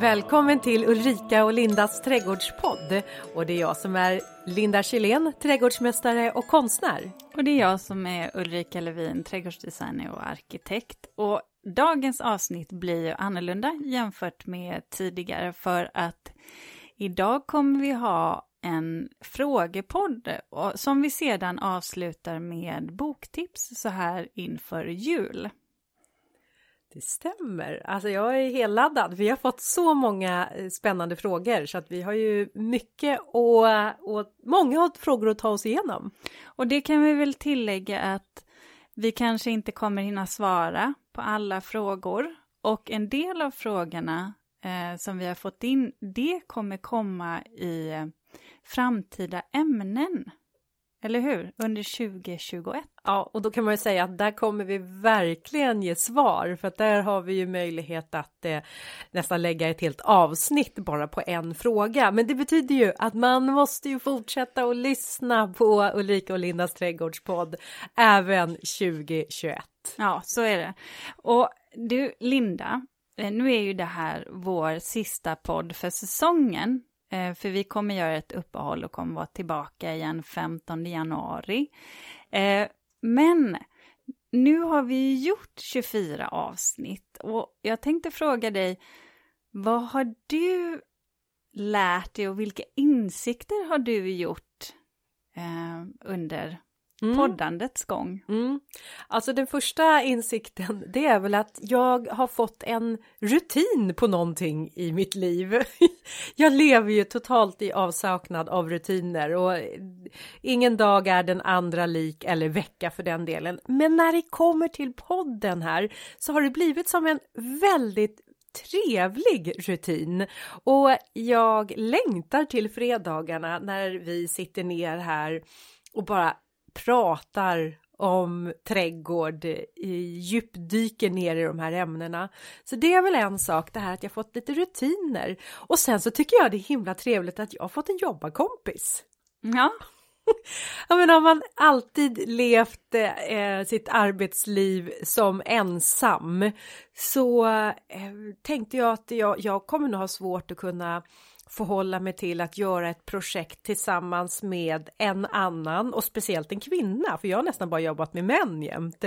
Välkommen till Ulrika och Lindas trädgårdspodd. Och det är jag som är Linda Kylén, trädgårdsmästare och konstnär. Och det är jag som är Ulrika Levin, trädgårdsdesigner och arkitekt. Och dagens avsnitt blir ju annorlunda jämfört med tidigare för att idag kommer vi ha en frågepodd som vi sedan avslutar med boktips så här inför jul. Det stämmer. Alltså jag är helladdad. Vi har fått så många eh, spännande frågor så att vi har ju mycket och, och många frågor att ta oss igenom. Och det kan vi väl tillägga att vi kanske inte kommer hinna svara på alla frågor och en del av frågorna eh, som vi har fått in, det kommer komma i eh, framtida ämnen. Eller hur? Under 2021. Ja, och då kan man ju säga att där kommer vi verkligen ge svar för att där har vi ju möjlighet att eh, nästan lägga ett helt avsnitt bara på en fråga. Men det betyder ju att man måste ju fortsätta att lyssna på Ulrika och Lindas trädgårdspodd även 2021. Ja, så är det. Och du, Linda, eh, nu är ju det här vår sista podd för säsongen. Eh, för vi kommer göra ett uppehåll och kommer vara tillbaka igen 15 januari. Eh, men nu har vi gjort 24 avsnitt och jag tänkte fråga dig, vad har du lärt dig och vilka insikter har du gjort eh, under mm. poddandets gång. Mm. Alltså den första insikten det är väl att jag har fått en rutin på någonting i mitt liv. jag lever ju totalt i avsaknad av rutiner och ingen dag är den andra lik eller vecka för den delen. Men när det kommer till podden här så har det blivit som en väldigt trevlig rutin och jag längtar till fredagarna när vi sitter ner här och bara pratar om trädgård, djupdyker ner i de här ämnena. Så det är väl en sak, det här att jag fått lite rutiner. Och sen så tycker jag det är himla trevligt att jag har fått en jobbarkompis. Ja. Jag menar, har man alltid levt eh, sitt arbetsliv som ensam så eh, tänkte jag att jag, jag kommer nog ha svårt att kunna förhålla mig till att göra ett projekt tillsammans med en annan och speciellt en kvinna, för jag har nästan bara jobbat med män jämt.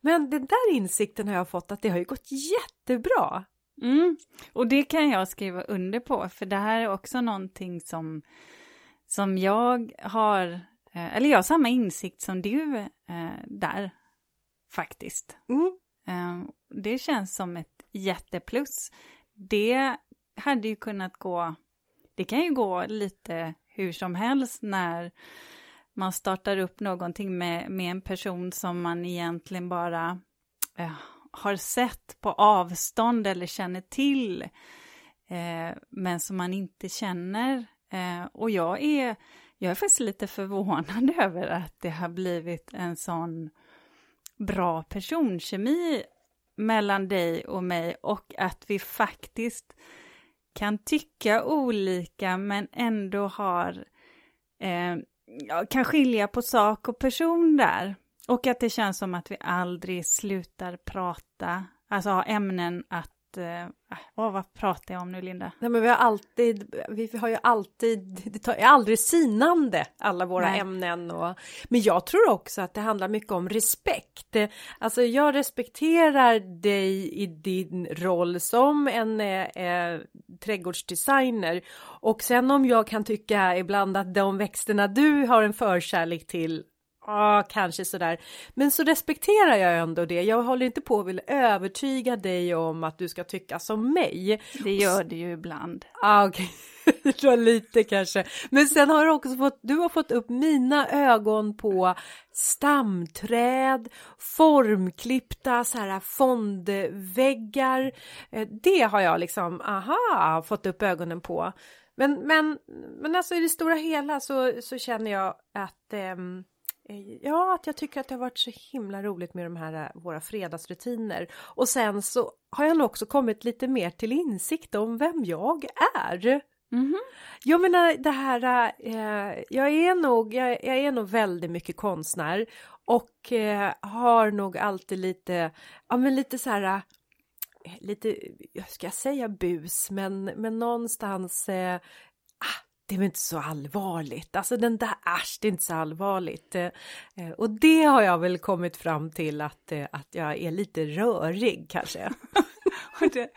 Men den där insikten har jag fått att det har ju gått jättebra. Mm. Och det kan jag skriva under på, för det här är också någonting som, som jag har, eh, eller jag har samma insikt som du eh, där, faktiskt. Mm. Eh, det känns som ett jätteplus. Det hade ju kunnat gå det kan ju gå lite hur som helst när man startar upp någonting med, med en person som man egentligen bara eh, har sett på avstånd eller känner till, eh, men som man inte känner. Eh, och jag är, jag är faktiskt lite förvånad över att det har blivit en sån bra personkemi mellan dig och mig och att vi faktiskt kan tycka olika men ändå har, eh, kan skilja på sak och person där. Och att det känns som att vi aldrig slutar prata, alltså ha ämnen att eh, åh, vad pratar jag om nu Linda? Nej men vi har alltid, vi har ju alltid, det tar, är aldrig sinande alla våra Nej. ämnen och men jag tror också att det handlar mycket om respekt. Alltså jag respekterar dig i din roll som en eh, trädgårdsdesigner och sen om jag kan tycka ibland att de växterna du har en förkärlek till Ja, kanske sådär. Men så respekterar jag ändå det. Jag håller inte på att vill övertyga dig om att du ska tycka som mig. Det gör det ju ibland. Ja, ah. Okay. lite kanske. Men sen har du också fått, du har fått upp mina ögon på stamträd, formklippta så här fondväggar. Eh, det har jag liksom, aha, fått upp ögonen på. Men, men, men alltså i det stora hela så, så känner jag att um, Eh, ja, att jag tycker att det har varit så himla roligt med de här eh, våra fredagsrutiner. Och sen så har jag nog också kommit lite mer till insikt om vem jag är. Mm -hmm. Jag menar det här, eh, jag är nog, jag, jag, är nog väldigt mycket konstnär och eh, har nog alltid lite, ja men lite så här lite, jag ska säga bus, men, men någonstans eh, det är väl inte så allvarligt. Alltså den där äsch, det är inte så allvarligt. Eh, och det har jag väl kommit fram till att, eh, att jag är lite rörig kanske. det,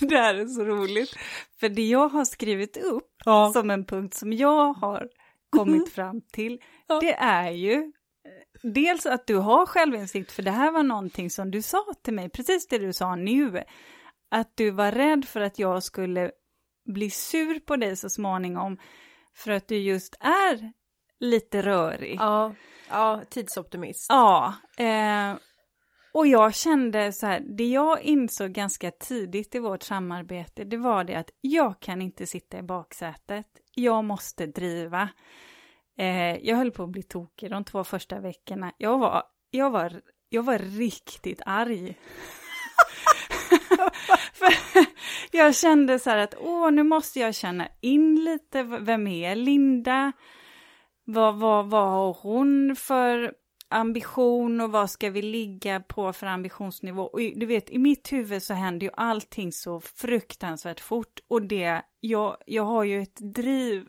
det här är så roligt. För det jag har skrivit upp ja. som en punkt som jag har kommit mm. fram till, ja. det är ju eh, dels att du har självinsikt, för det här var någonting som du sa till mig, precis det du sa nu, att du var rädd för att jag skulle bli sur på dig så småningom, för att du just är lite rörig. Ja, ja tidsoptimist. Ja, eh, och jag kände så här, det jag insåg ganska tidigt i vårt samarbete, det var det att jag kan inte sitta i baksätet. Jag måste driva. Eh, jag höll på att bli tokig de två första veckorna. Jag var, jag var, jag var riktigt arg. jag kände så här att, åh, nu måste jag känna in lite, vem är Linda? Vad, vad, vad har hon för ambition och vad ska vi ligga på för ambitionsnivå? Och du vet, i mitt huvud så händer ju allting så fruktansvärt fort och det, jag, jag har ju ett driv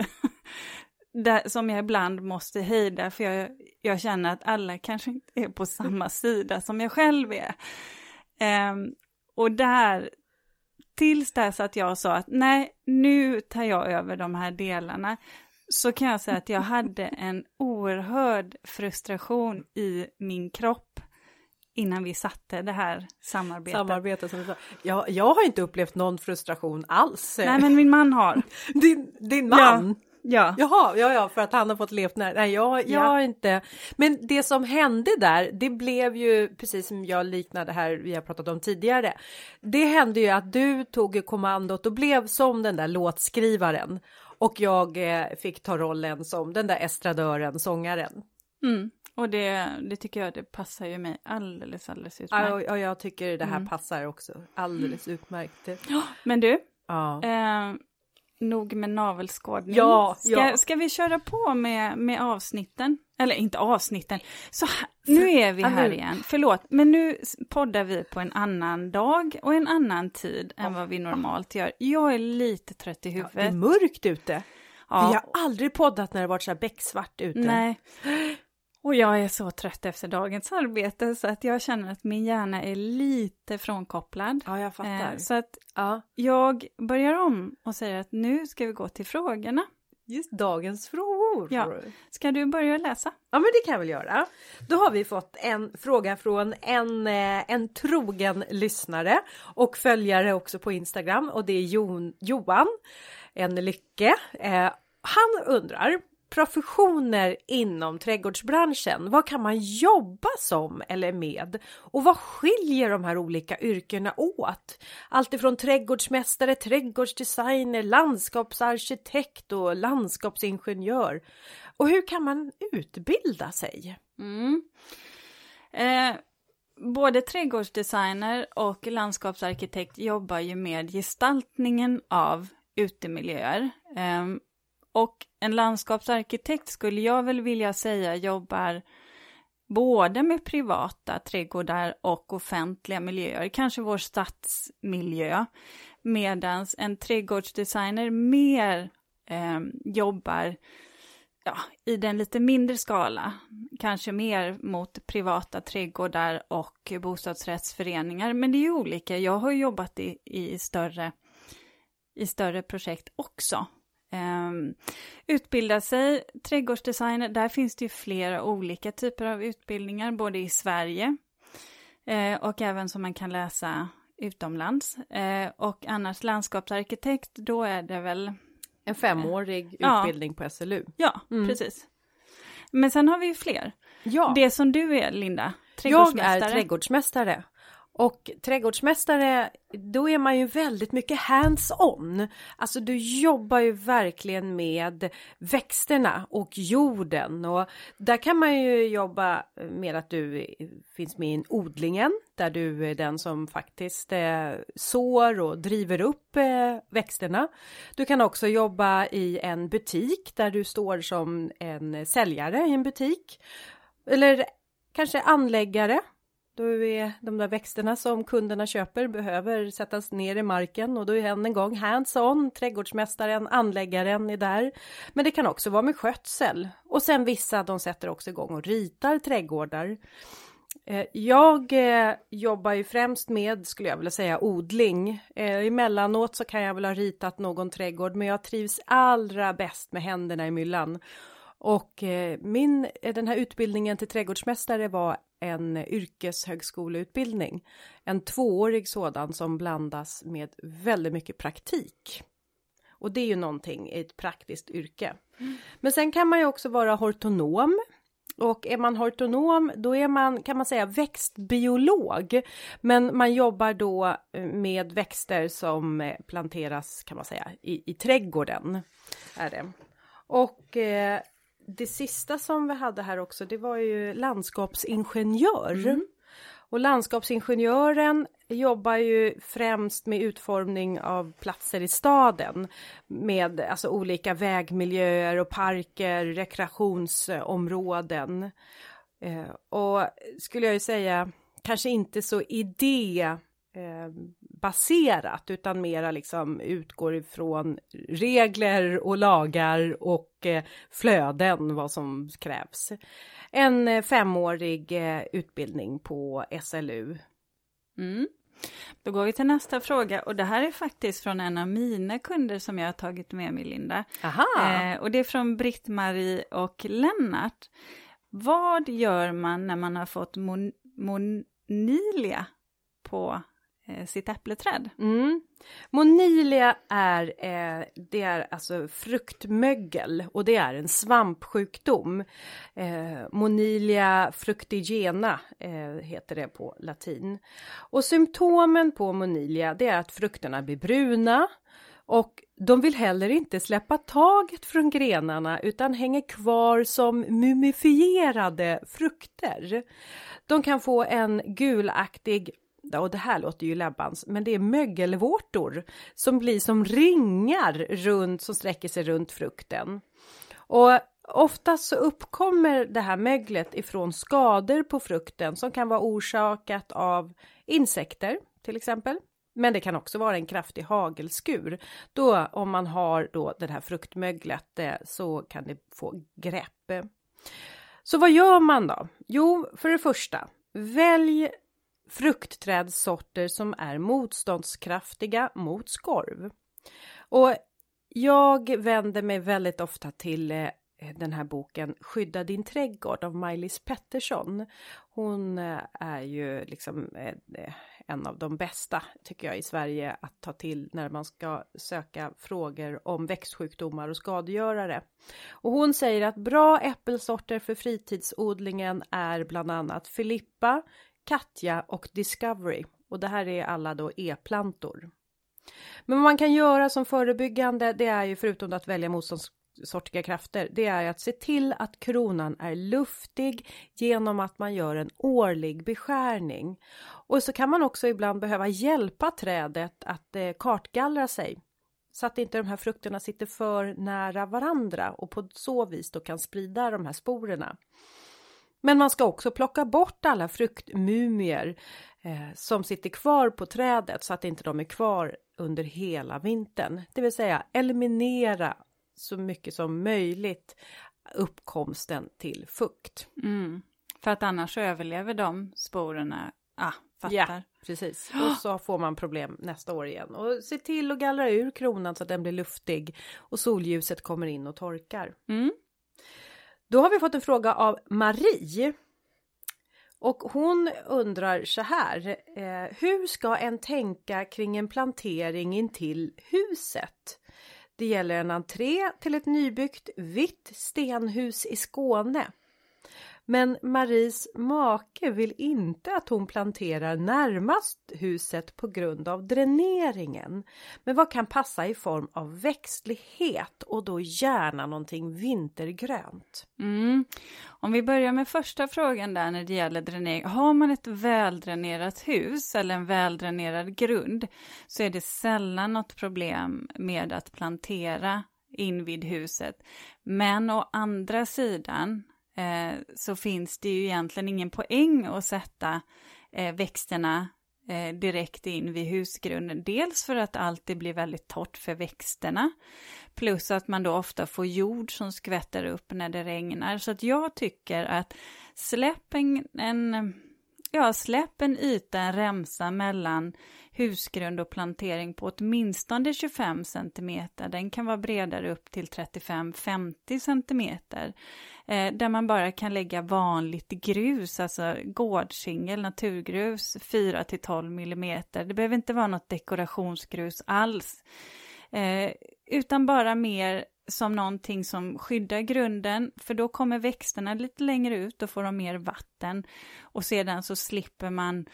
där, som jag ibland måste hejda för jag, jag känner att alla kanske inte är på samma sida som jag själv är. Um, och där, tills dess att jag sa att nej, nu tar jag över de här delarna, så kan jag säga att jag hade en oerhörd frustration i min kropp innan vi satte det här samarbetet. Samarbetet som jag, jag har inte upplevt någon frustration alls. Nej, men min man har. Din, din man? Ja. Ja. Jaha, ja, ja, för att han har fått levt nära. Nej, jag, jag ja. har inte. Men det som hände där, det blev ju precis som jag liknade här vi har pratat om tidigare. Det hände ju att du tog kommandot och blev som den där låtskrivaren och jag eh, fick ta rollen som den där estradören, sångaren. Mm. Och det, det tycker jag det passar ju mig alldeles, alldeles utmärkt. Ja, och, och jag tycker det här mm. passar också alldeles utmärkt. Men du, ja. eh, nog med navelskådning. Ja, ska, ja. ska vi köra på med, med avsnitten? Eller inte avsnitten. Så nu är vi här igen, förlåt, men nu poddar vi på en annan dag och en annan tid än vad vi normalt gör. Jag är lite trött i huvudet. Ja, det är mörkt ute. Ja. Vi har aldrig poddat när det varit så här becksvart ute. Nej. Och jag är så trött efter dagens arbete så att jag känner att min hjärna är lite frånkopplad. Ja, jag fattar. Eh, så att ja. jag börjar om och säger att nu ska vi gå till frågorna. Just dagens frågor. Ja. Ska du börja läsa? Ja, men det kan jag väl göra. Då har vi fått en fråga från en, eh, en trogen lyssnare och följare också på Instagram och det är Jon, Johan, en lycke. Eh, han undrar professioner inom trädgårdsbranschen. Vad kan man jobba som eller med? Och vad skiljer de här olika yrkena åt? Alltifrån trädgårdsmästare, trädgårdsdesigner, landskapsarkitekt och landskapsingenjör. Och hur kan man utbilda sig? Mm. Eh, både trädgårdsdesigner och landskapsarkitekt jobbar ju med gestaltningen av utemiljöer. Eh, och en landskapsarkitekt skulle jag väl vilja säga jobbar både med privata trädgårdar och offentliga miljöer, kanske vår stadsmiljö, medan en trädgårdsdesigner mer eh, jobbar ja, i den lite mindre skala, kanske mer mot privata trädgårdar och bostadsrättsföreningar, men det är ju olika. Jag har jobbat i, i, större, i större projekt också, Um, utbilda sig, trädgårdsdesigner, där finns det ju flera olika typer av utbildningar, både i Sverige uh, och även som man kan läsa utomlands. Uh, och annars landskapsarkitekt, då är det väl... En femårig uh, utbildning ja. på SLU. Ja, mm. precis. Men sen har vi ju fler. Ja. Det som du är, Linda, trädgårdsmästare. Jag är trädgårdsmästare. Och trädgårdsmästare, då är man ju väldigt mycket hands-on. Alltså du jobbar ju verkligen med växterna och jorden och där kan man ju jobba med att du finns med i odlingen där du är den som faktiskt eh, sår och driver upp eh, växterna. Du kan också jobba i en butik där du står som en säljare i en butik. Eller kanske anläggare då är de där växterna som kunderna köper behöver sättas ner i marken och då är än en gång hands-on, trädgårdsmästaren, anläggaren är där. Men det kan också vara med skötsel och sen vissa de sätter också igång och ritar trädgårdar. Eh, jag eh, jobbar ju främst med, skulle jag vilja säga, odling. Eh, emellanåt så kan jag väl ha ritat någon trädgård, men jag trivs allra bäst med händerna i myllan. Och min, den här utbildningen till trädgårdsmästare var en yrkeshögskoleutbildning. En tvåårig sådan som blandas med väldigt mycket praktik. Och det är ju någonting i ett praktiskt yrke. Mm. Men sen kan man ju också vara hortonom. Och är man hortonom, då är man, kan man säga, växtbiolog. Men man jobbar då med växter som planteras, kan man säga, i, i trädgården. Är det. Och eh, det sista som vi hade här också, det var ju landskapsingenjör. Mm. Och landskapsingenjören jobbar ju främst med utformning av platser i staden med alltså olika vägmiljöer och parker, rekreationsområden. Eh, och skulle jag ju säga kanske inte så idé eh, baserat utan mera liksom utgår ifrån regler och lagar och eh, flöden vad som krävs. En eh, femårig utbildning på SLU. Mm. Då går vi till nästa fråga och det här är faktiskt från en av mina kunder som jag har tagit med mig Linda. Eh, och det är från Britt-Marie och Lennart. Vad gör man när man har fått mon monilia på Eh, sitt äppleträd. Mm. Monilia är, eh, det är alltså fruktmögel och det är en svampsjukdom. Eh, Monilia fructigena eh, heter det på latin. Och symptomen på Monilia det är att frukterna blir bruna och de vill heller inte släppa taget från grenarna utan hänger kvar som mumifierade frukter. De kan få en gulaktig och det här låter ju läbbans, men det är mögelvårtor som blir som ringar runt som sträcker sig runt frukten. Och oftast så uppkommer det här möglet ifrån skador på frukten som kan vara orsakat av insekter till exempel. Men det kan också vara en kraftig hagelskur. Då om man har då det här fruktmöglet eh, så kan det få grepp. Så vad gör man då? Jo, för det första, välj fruktträdssorter som är motståndskraftiga mot skorv. Och jag vänder mig väldigt ofta till eh, den här boken Skydda din trädgård av Maj-Lis Pettersson. Hon eh, är ju liksom eh, en av de bästa tycker jag i Sverige att ta till när man ska söka frågor om växtsjukdomar och skadegörare. Och hon säger att bra äppelsorter för fritidsodlingen är bland annat Filippa, Katja och Discovery. Och det här är alla då e-plantor. Men vad man kan göra som förebyggande, det är ju förutom att välja motståndssortiga krafter, det är att se till att kronan är luftig genom att man gör en årlig beskärning. Och så kan man också ibland behöva hjälpa trädet att eh, kartgallra sig så att inte de här frukterna sitter för nära varandra och på så vis då kan sprida de här sporerna. Men man ska också plocka bort alla fruktmumier eh, som sitter kvar på trädet så att inte de är kvar under hela vintern. Det vill säga eliminera så mycket som möjligt uppkomsten till fukt. Mm. För att annars överlever de sporerna. Ah, fattar. Ja, precis. Och så får man problem nästa år igen. Och se till att gallra ur kronan så att den blir luftig och solljuset kommer in och torkar. Mm. Då har vi fått en fråga av Marie. Och hon undrar så här. Eh, hur ska en tänka kring en plantering in till huset? Det gäller en entré till ett nybyggt vitt stenhus i Skåne. Men Maries make vill inte att hon planterar närmast huset på grund av dräneringen. Men vad kan passa i form av växtlighet och då gärna någonting vintergrönt? Mm. Om vi börjar med första frågan där när det gäller dränering. Har man ett väldränerat hus eller en väldränerad grund så är det sällan något problem med att plantera invid huset. Men å andra sidan eh, så finns det ju egentligen ingen poäng att sätta eh, växterna eh, direkt in vid husgrunden. Dels för att alltid blir väldigt torrt för växterna, plus att man då ofta får jord som skvätter upp när det regnar. Så att jag tycker att släpp en, en ja, släpp en yta, en remsa mellan husgrund och plantering på åtminstone 25 cm. Den kan vara bredare upp till 35-50 cm. Eh, där man bara kan lägga vanligt grus, alltså gårdsingel, naturgrus, 4 12 mm. Det behöver inte vara något dekorationsgrus alls. Eh, utan bara mer som någonting som skyddar grunden, för då kommer växterna lite längre ut och får de mer vatten. Och sedan så slipper man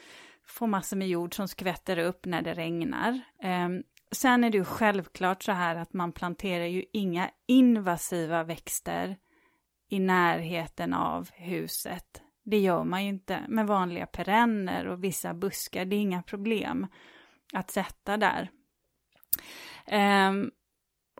få massor med jord som skvätter upp när det regnar. Ehm, sen är det ju självklart så här att man planterar ju inga invasiva växter i närheten av huset. Det gör man ju inte med vanliga perenner och vissa buskar. Det är inga problem att sätta där. Um,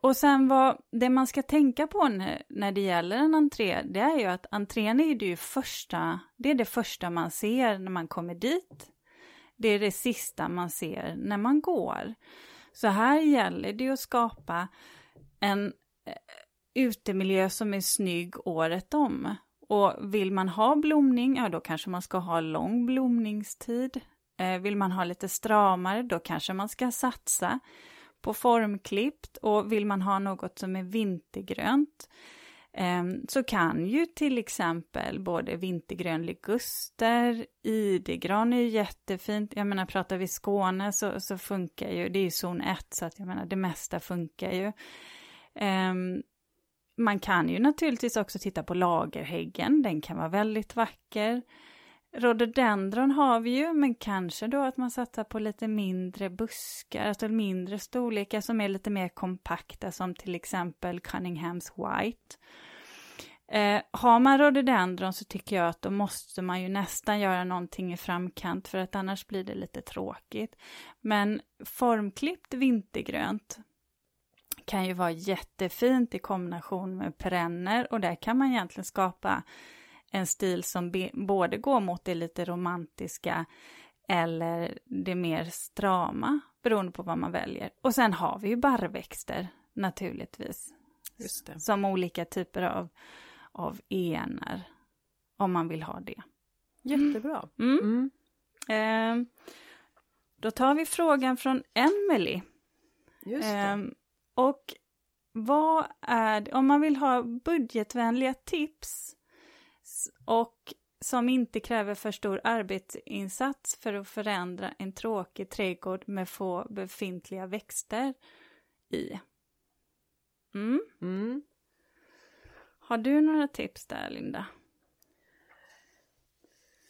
och sen vad, det man ska tänka på när, när det gäller en entré, det är ju att entrén är det första, det är det första man ser när man kommer dit. Det är det sista man ser när man går. Så här gäller det att skapa en eh, utemiljö som är snygg året om. Och vill man ha blomning, ja då kanske man ska ha lång blomningstid. Eh, vill man ha lite stramare, då kanske man ska satsa på formklippt och vill man ha något som är vintergrönt Ehm, så kan ju till exempel både vintergrön liguster, idegran är ju jättefint. Jag menar pratar vi Skåne så, så funkar ju, det är ju zon 1 så att jag menar det mesta funkar ju. Um, man kan ju naturligtvis också titta på lagerhäggen, den kan vara väldigt vacker. Rhododendron har vi ju, men kanske då att man satsar på lite mindre buskar, alltså mindre storlekar som är lite mer kompakta, som till exempel Cunninghams White. Eh, har man rhododendron så tycker jag att då måste man ju nästan göra någonting i framkant för att annars blir det lite tråkigt. Men formklippt vintergrönt kan ju vara jättefint i kombination med perenner och där kan man egentligen skapa en stil som både går mot det lite romantiska eller det mer strama, beroende på vad man väljer. Och sen har vi ju barrväxter naturligtvis. Som olika typer av, av enar, om man vill ha det. Jättebra. Mm. Mm. Eh, då tar vi frågan från Emily. Just eh, och vad är det, om man vill ha budgetvänliga tips och som inte kräver för stor arbetsinsats för att förändra en tråkig trädgård med få befintliga växter i. Mm. Mm. Har du några tips där, Linda?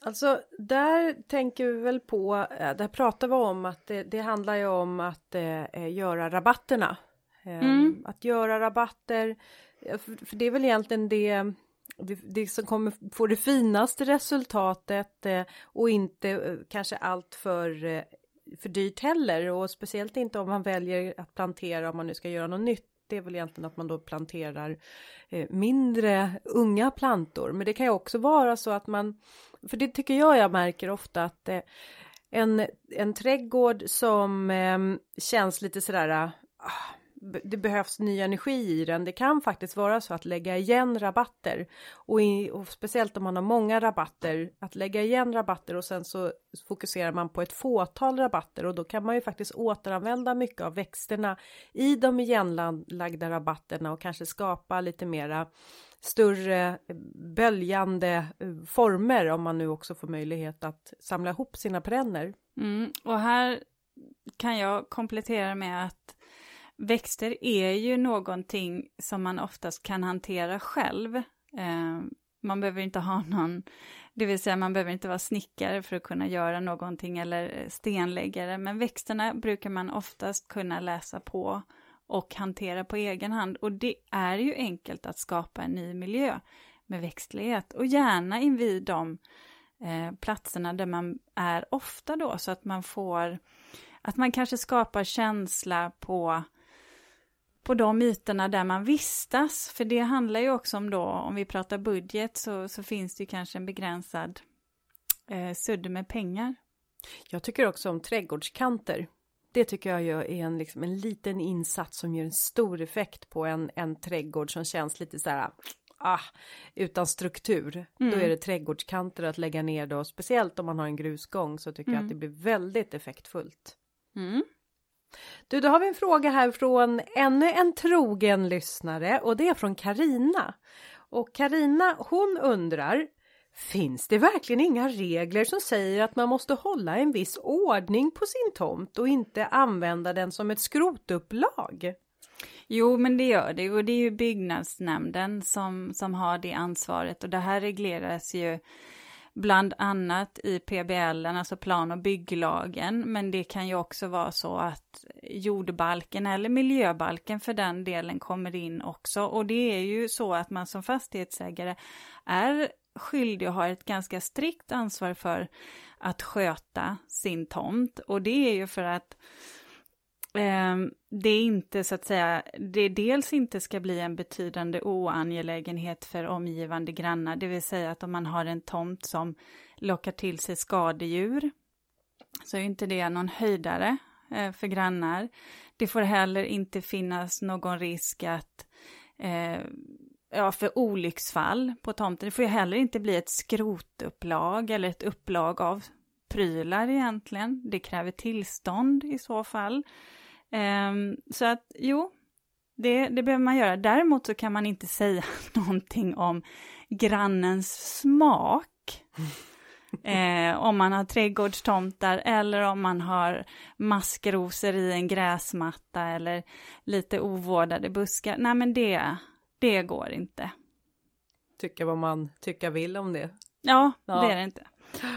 Alltså, där tänker vi väl på, eh, där pratar vi om att det, det handlar ju om att eh, göra rabatterna. Eh, mm. Att göra rabatter, för, för det är väl egentligen det det, det som kommer få det finaste resultatet eh, och inte eh, kanske allt för, eh, för dyrt heller och speciellt inte om man väljer att plantera om man nu ska göra något nytt. Det är väl egentligen att man då planterar eh, mindre unga plantor. Men det kan ju också vara så att man, för det tycker jag jag märker ofta att eh, en, en trädgård som eh, känns lite sådär det behövs ny energi i den. Det kan faktiskt vara så att lägga igen rabatter och, i, och, speciellt om man har många rabatter att lägga igen rabatter och sen så fokuserar man på ett fåtal rabatter och då kan man ju faktiskt återanvända mycket av växterna i de igenlagda rabatterna och kanske skapa lite mera större böljande eh, former om man nu också får möjlighet att samla ihop sina perenner. Mm, och här kan jag komplettera med att Växter är ju någonting som man oftast kan hantera själv. Eh, man behöver inte ha någon, det vill säga man behöver inte vara snickare för att kunna göra någonting eller stenläggare, men växterna brukar man oftast kunna läsa på och hantera på egen hand. Och det är ju enkelt att skapa en ny miljö med växtlighet och gärna invid de eh, platserna där man är ofta då, så att man får, att man kanske skapar känsla på på de ytorna där man vistas. För det handlar ju också om då, om vi pratar budget, så, så finns det ju kanske en begränsad eh, sudd med pengar. Jag tycker också om trädgårdskanter. Det tycker jag är en, liksom, en liten insats som ger en stor effekt på en, en trädgård som känns lite så här ah, utan struktur. Mm. Då är det trädgårdskanter att lägga ner då, speciellt om man har en grusgång så tycker mm. jag att mm. det blir väldigt effektfullt. Mm. Du, då har vi en fråga här från ännu en trogen lyssnare och det är från Karina. Och Karina hon undrar Finns det verkligen inga regler som säger att man måste hålla en viss ordning på sin tomt och inte använda den som ett skrotupplag? Jo, men det gör det och det är ju byggnadsnämnden som, som har det ansvaret och det här regleras ju bland annat i PBL, alltså plan och bygglagen, men det kan ju också vara så att jordbalken eller miljöbalken för den delen kommer in också. Och det är ju så att man som fastighetsägare är skyldig och har ett ganska strikt ansvar för att sköta sin tomt. Och det är ju för att eh, det inte så att säga, det dels inte ska bli en betydande oangelägenhet för omgivande grannar, det vill säga att om man har en tomt som lockar till sig skadedjur, så är inte det någon höjdare eh, för grannar. Det får heller inte finnas någon risk att eh, ja, för olycksfall på tomten. Det får ju heller inte bli ett skrotupplag eller ett upplag av prylar egentligen. Det kräver tillstånd i så fall. Um, så att jo, det, det behöver man göra. Däremot så kan man inte säga någonting om grannens smak. Eh, om man har trädgårdstomtar eller om man har maskrosor i en gräsmatta eller lite ovårdade buskar. Nej men det, det går inte. Tycka vad man tycka vill om det. Ja, ja. det är det inte.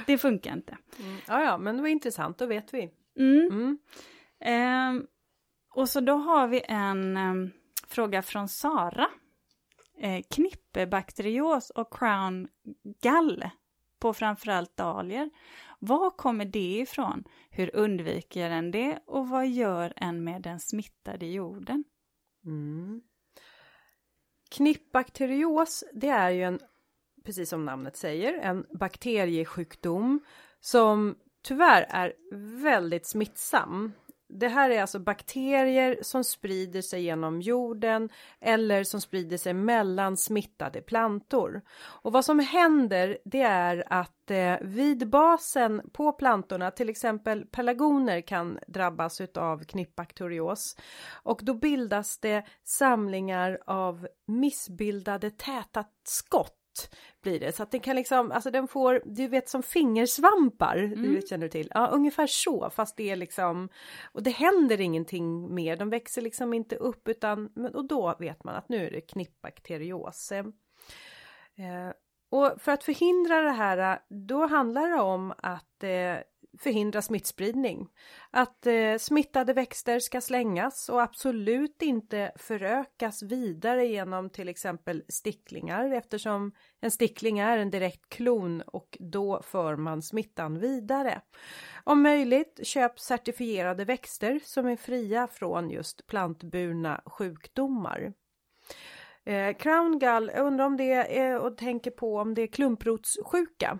Det funkar inte. Mm. Ja, ja, men det var intressant, då vet vi. Mm. Mm. Eh, och så då har vi en eh, fråga från Sara. Eh, knippebakterios och crown gall på framförallt dahlior. Var kommer det ifrån? Hur undviker en det och vad gör en med den smittade jorden? Mm. Knippbakterios, det är ju en, precis som namnet säger, en bakteriesjukdom som tyvärr är väldigt smittsam. Det här är alltså bakterier som sprider sig genom jorden eller som sprider sig mellan smittade plantor. Och vad som händer det är att eh, vid basen på plantorna, till exempel pelargoner kan drabbas utav knippbakterios och då bildas det samlingar av missbildade täta skott blir det så att den kan liksom, alltså den får, du vet som fingersvampar, mm. du känner du till? Ja, ungefär så, fast det är liksom, och det händer ingenting mer, de växer liksom inte upp utan, och då vet man att nu är det knippbakterios. Eh, och för att förhindra det här, då handlar det om att eh, förhindra smittspridning. Att eh, smittade växter ska slängas och absolut inte förökas vidare genom till exempel sticklingar eftersom en stickling är en direkt klon och då för man smittan vidare. Om möjligt köp certifierade växter som är fria från just plantburna sjukdomar. Eh, Crown Gall, jag undrar om det är och tänker på om det är klumprotssjuka.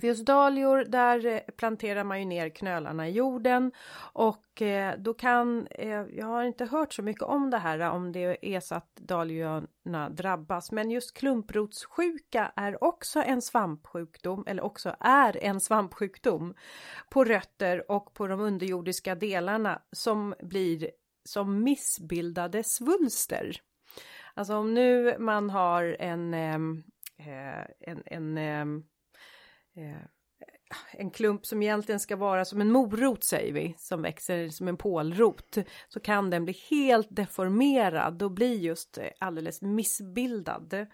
För just dahlior, där eh, planterar man ju ner knölarna i jorden och eh, då kan, eh, jag har inte hört så mycket om det här om det är så att dahliorna drabbas, men just klumprotssjuka är också en svampsjukdom, eller också är en svampsjukdom på rötter och på de underjordiska delarna som blir som missbildade svulster. Alltså om nu man har en, en, en, Eh, en klump som egentligen ska vara som en morot säger vi, som växer som en pålrot, så kan den bli helt deformerad och bli just eh, alldeles missbildad.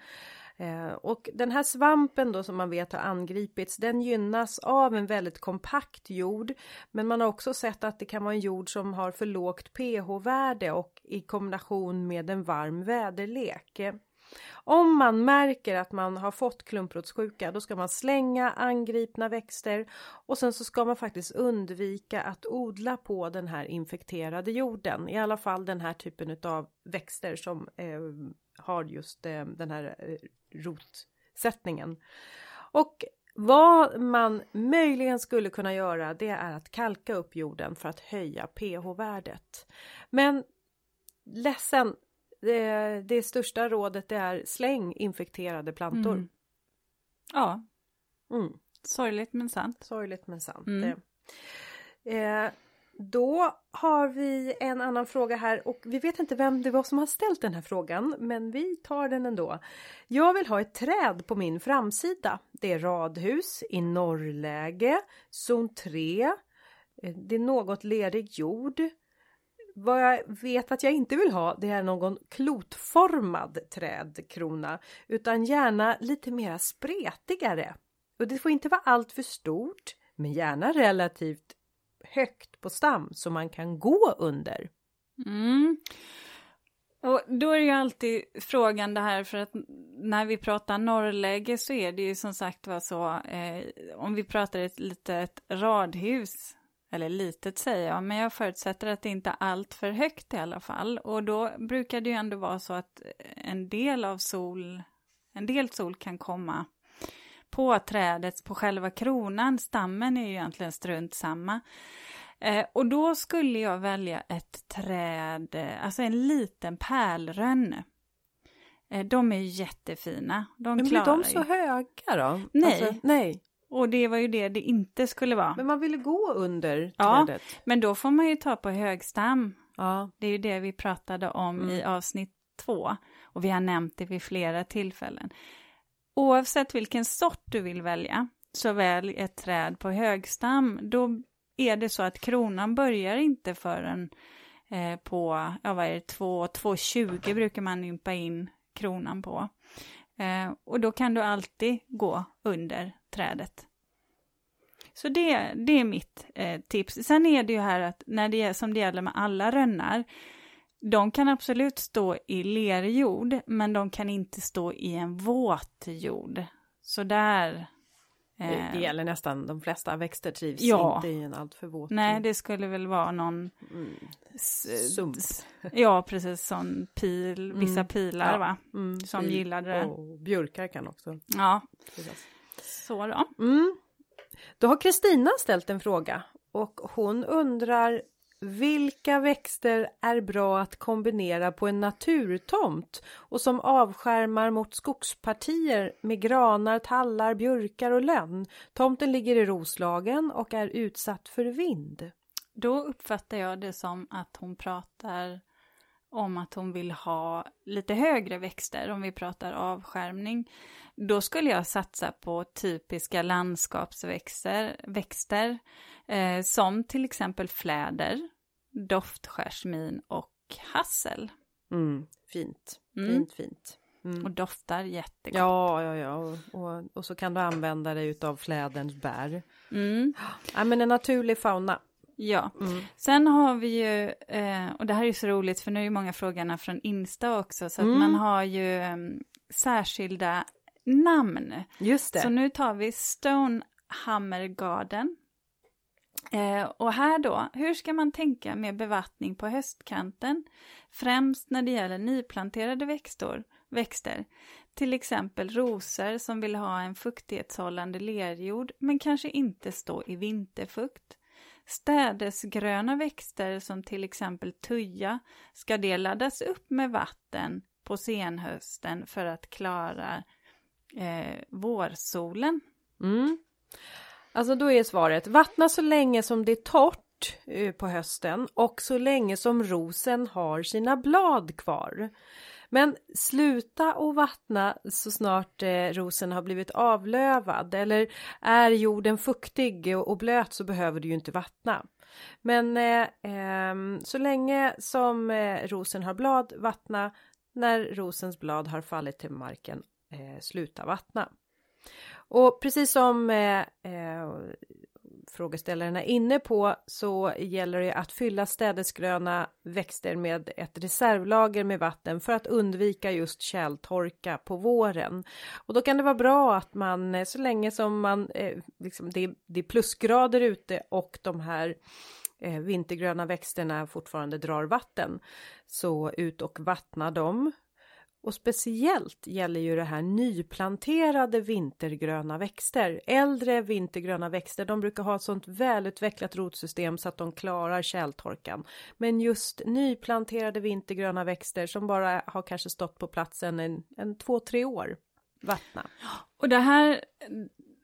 Eh, och den här svampen då som man vet har angripits, den gynnas av en väldigt kompakt jord. Men man har också sett att det kan vara en jord som har för lågt pH-värde och i kombination med en varm väderlek. Om man märker att man har fått klumprotssjuka då ska man slänga angripna växter och sen så ska man faktiskt undvika att odla på den här infekterade jorden. I alla fall den här typen av växter som eh, har just eh, den här eh, rotsättningen. Och vad man möjligen skulle kunna göra det är att kalka upp jorden för att höja pH-värdet. Men ledsen, det, det största rådet är släng infekterade plantor. Mm. Ja, Mm. sorgligt men sant. Sorgligt men sant. Mm. Eh, då har vi en annan fråga här och vi vet inte vem det var som har ställt den här frågan men vi tar den ändå. Jag vill ha ett träd på min framsida. Det är radhus i norrläge, zon 3. Eh, Det är något lerig jord. Vad jag vet att jag inte vill ha det är någon klotformad trädkrona utan gärna lite mera spretigare. Och det får inte vara allt för stort men gärna relativt högt på stam så man kan gå under. Mm. Och då är ju alltid frågan det här för att när vi pratar norrläge så är det ju som sagt var så eh, om vi pratar ett litet radhus eller litet säger jag, men jag förutsätter att det inte är allt för högt i alla fall och då brukar det ju ändå vara så att en del av sol, en del sol kan komma på trädet, på själva kronan, stammen är ju egentligen strunt samma. Eh, och då skulle jag välja ett träd, eh, alltså en liten pärlrönn. Eh, de är jättefina. De Men blir de ju. så höga då? Nej. Alltså, nej. Och det var ju det det inte skulle vara. Men man ville gå under Ja. trädet. Men då får man ju ta på högstam. Ja. Det är ju det vi pratade om Mm. i avsnitt två. Och vi har nämnt det vid flera tillfällen. Oavsett vilken sort du vill välja, så välj ett träd på högstam. Då är det så att kronan börjar inte förrän eh, på, ja vad är det, 2, 2,20 brukar man ympa in kronan på. Eh, och då kan du alltid gå under trädet. Så det, det är mitt eh, tips. Sen är det ju här att när det är som det gäller med alla rönnar, de kan absolut stå i lerjord, men de kan inte stå i en våt jord. Så där... Det, eh, det gäller nästan de flesta växter trivs Ja. inte i en alltför våt Nej, det skulle väl vara någon... mm. Sump. Ja, precis, sån pil, vissa Mm. pilar Ja. va? Mm, Som fil- gillade det. Och björkar kan också. Ja, trivas. så då. Mm. Då har Kristina ställt en fråga och hon undrar vilka växter är bra att kombinera på en naturtomt och som avskärmar mot skogspartier med granar, tallar, björkar och lönn. Tomten ligger i Roslagen och är utsatt för vind. Då uppfattar jag det som att hon pratar om att hon vill ha lite högre växter, om vi pratar avskärmning. Då skulle jag satsa på typiska landskapsväxter, växter, eh, som till exempel fläder, doftskärsmin och hassel. Mm, fint, Mm. fint, fint. Mm. Och doftar jättegott. Ja, ja, ja. Och, och, och så kan du använda dig utav fläderns bär. Mm, Ja, men en naturlig fauna. Ja. Mm. Sen har vi ju, eh, och det här är så roligt för nu är många frågorna från Insta också, så att Mm. man har ju eh, särskilda namn. Just det. Så nu tar vi Stonehammer Garden. Eh, och här då, hur ska man tänka med bevattning på höstkanten? Främst när det gäller nyplanterade växter, växter. Till exempel rosor som vill ha en fuktighetshållande lerjord men kanske inte stå i vinterfukt. Städesgröna växter som till exempel tuja ska det laddas upp med vatten på senhösten för att klara eh, vårsolen. Mm. Alltså då är svaret vattna så länge som det är torrt eh, på hösten och så länge som rosen har sina blad kvar. Men sluta att vattna så snart eh, rosen har blivit avlövad eller är jorden fuktig och, och blöt så behöver du ju inte vattna. Men eh, eh, så länge som eh, rosen har blad vattna när rosens blad har fallit till marken eh, sluta vattna. Och precis som eh, eh, frågeställaren är inne på så gäller det att fylla städesgröna växter med ett reservlager med vatten för att undvika just tjältorka på våren. Och då kan det vara bra att man eh, så länge som man eh, liksom det, det är plusgrader ute och de här eh, vintergröna växterna fortfarande drar vatten så ut och vattna dem. Och speciellt gäller ju det här nyplanterade vintergröna växter. Äldre vintergröna växter, de brukar ha ett sånt välutvecklat rotsystem så att de klarar tjältorkan. Men just nyplanterade vintergröna växter som bara har kanske stått på platsen en, en två, tre år, vattna. Och det här,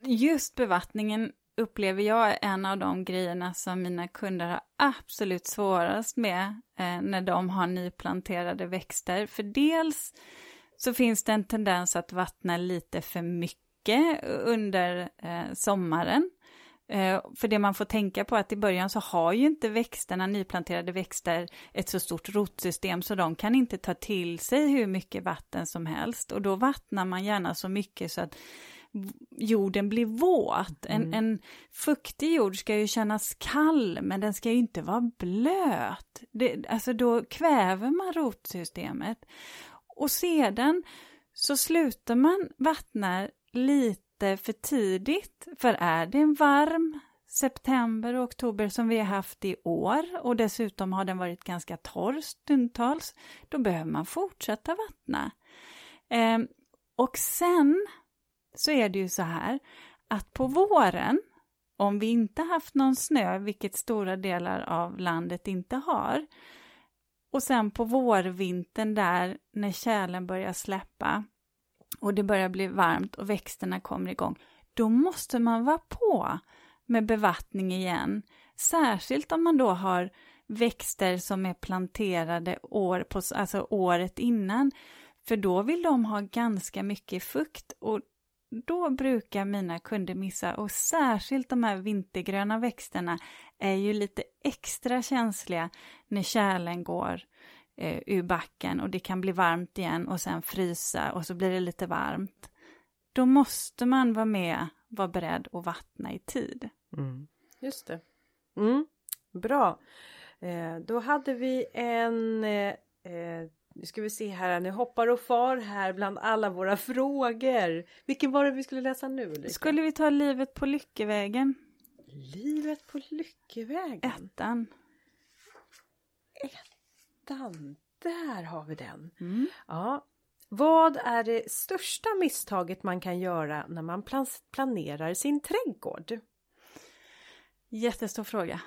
just bevattningen upplever jag är en av de grejerna som mina kunder har absolut svårast med eh, när de har nyplanterade växter. För dels så finns det en tendens att vattna lite för mycket under eh, sommaren. Eh, för det man får tänka på är att i början så har ju inte växterna, nyplanterade växter, ett så stort rotsystem så de kan inte ta till sig hur mycket vatten som helst och då vattnar man gärna så mycket så att jorden blir våt. En, mm. en fuktig jord ska ju kännas kall, men den ska ju inte vara blöt. Det, alltså då kväver man rotsystemet. Och sedan så slutar man vattna lite för tidigt, för är det en varm september och oktober som vi har haft i år och dessutom har den varit ganska torr stundtals, då behöver man fortsätta vattna. Eh, och sen så är det ju så här att på våren, om vi inte haft någon snö, vilket stora delar av landet inte har, och sen på vårvintern där när kärlen börjar släppa och det börjar bli varmt och växterna kommer igång, då måste man vara på med bevattning igen. Särskilt om man då har växter som är planterade år på, alltså året innan. För då vill de ha ganska mycket fukt och då brukar mina kunder missa och särskilt de här vintergröna växterna är ju lite extra känsliga när kärlen går eh, ur backen och det kan bli varmt igen och sen frysa och så blir det lite varmt. Då måste man vara med, vara beredd att vattna i tid. Mm. Just det. Mm. Bra. Eh, då hade vi en eh, eh nu ska vi se här, nu hoppar och far här bland alla våra frågor. Vilken var det vi skulle läsa nu? Ulrika? Skulle vi ta Livet på Lyckevägen? Livet på Lyckevägen? Ettan. Ettan, där har vi den. Mm. Ja. Vad är det största misstaget man kan göra när man planerar sin trädgård? Jättestor fråga.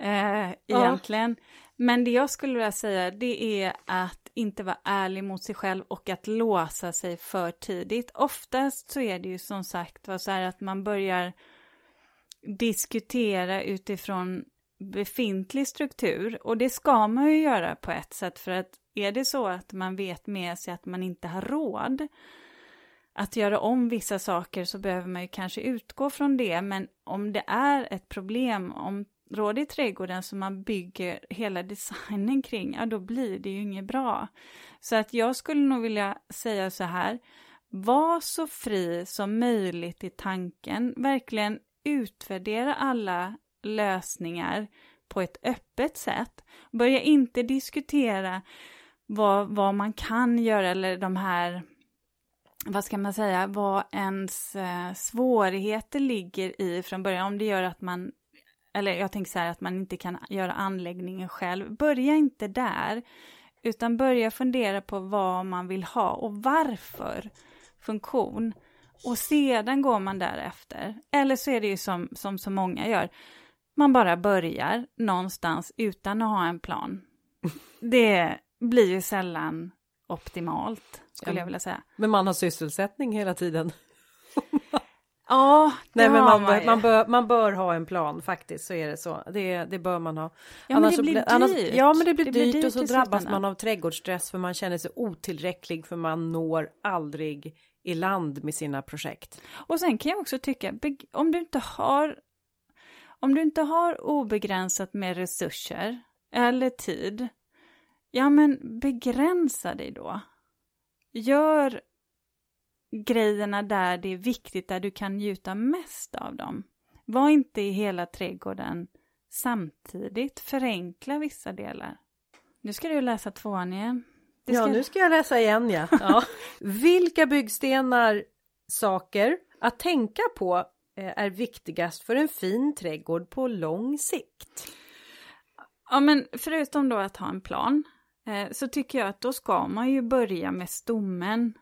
Eh, egentligen. Ja. Men det jag skulle vilja säga det är att inte vara ärlig mot sig själv och att låsa sig för tidigt. Oftast så är det ju som sagt var så här att man börjar diskutera utifrån befintlig struktur och det ska man ju göra på ett sätt för att är det så att man vet med sig att man inte har råd att göra om vissa saker så behöver man ju kanske utgå från det men om det är ett problem, om råd i trädgården som man bygger hela designen kring, ja då blir det ju inget bra. Så att jag skulle nog vilja säga så här, var så fri som möjligt i tanken, verkligen utvärdera alla lösningar på ett öppet sätt. Börja inte diskutera vad, vad man kan göra eller de här vad ska man säga, vad ens eh, svårigheter ligger i från början. Om det gör att man eller jag tänker så här att man inte kan göra anläggningen själv. Börja inte där, utan börja fundera på vad man vill ha och varför funktion. Och sedan går man därefter. Eller så är det ju som, som så många gör, man bara börjar någonstans utan att ha en plan. Det blir ju sällan optimalt, skulle jag vilja säga. Men man har sysselsättning hela tiden. Ja, Nej men man, man, man, bör, man bör ha en plan faktiskt, så är det så. Det, det bör man ha. Ja annars men det blir dyrt. Annars, ja men det blir, det dyrt, dyrt och så drabbas man av trädgårdsstress för man känner sig otillräcklig för man når aldrig i land med sina projekt. Och sen kan jag också tycka, om du inte har om du inte har obegränsat med resurser eller tid, ja men begränsa dig då. Gör grejerna där det är viktigt, där du kan njuta mest av dem. Var inte i hela trädgården samtidigt, förenkla vissa delar. Nu ska du läsa tvåan igen. Ska... Ja, nu ska jag läsa igen ja. ja. Vilka byggstenar, saker att tänka på eh, är viktigast för en fin trädgård på lång sikt? Ja, men förutom då att ha en plan eh, så tycker jag att då ska man ju börja med stommen.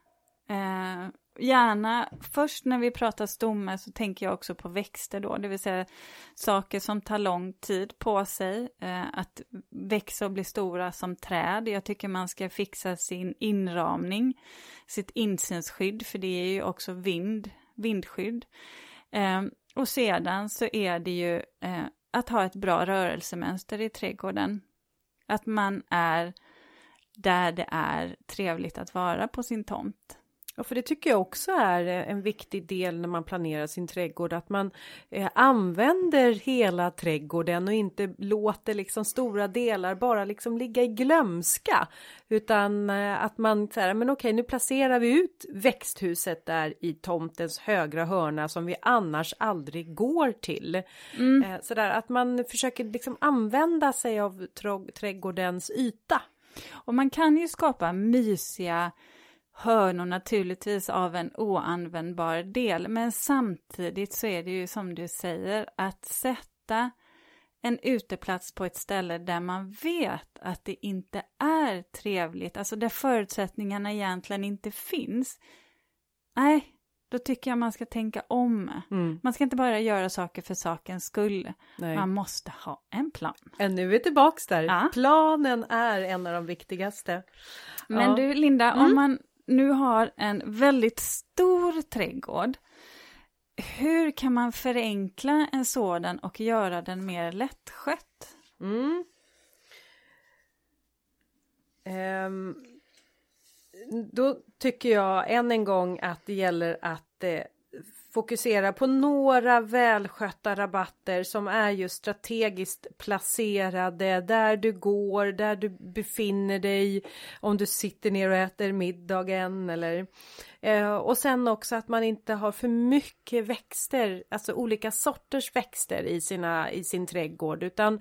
Eh, gärna, först när vi pratar stomme så tänker jag också på växter då, det vill säga saker som tar lång tid på sig eh, att växa och bli stora som träd. Jag tycker man ska fixa sin inramning, sitt insynsskydd, för det är ju också vind, vindskydd. Eh, och sedan så är det ju eh, att ha ett bra rörelsemönster i trädgården. Att man är där det är trevligt att vara på sin tomt. Ja, för det tycker jag också är eh, en viktig del när man planerar sin trädgård, att man eh, använder hela trädgården och inte låter liksom stora delar bara liksom ligga i glömska, utan eh, att man säger, men okej, nu placerar vi ut växthuset där i tomtens högra hörna som vi annars aldrig går till. Mm. Eh, sådär att man försöker liksom använda sig av trädgårdens yta. Och man kan ju skapa mysiga hörnor naturligtvis av en oanvändbar del, men samtidigt så är det ju som du säger att sätta en uteplats på ett ställe där man vet att det inte är trevligt, alltså där förutsättningarna egentligen inte finns. Nej, då tycker jag man ska tänka om. Mm. Man ska inte bara göra saker för sakens skull. Nej. Man måste ha en plan. Och nu är vi tillbaks där. Ja. Planen är en av de viktigaste. Men ja. du Linda, mm. om man nu har en väldigt stor trädgård. Hur kan man förenkla en sådan och göra den mer lättskött? Mm. Um, då tycker jag än en gång att det gäller att eh, fokusera på några välskötta rabatter som är just strategiskt placerade där du går, där du befinner dig, om du sitter ner och äter middagen eller eh, och sen också att man inte har för mycket växter, alltså olika sorters växter i sina i sin trädgård utan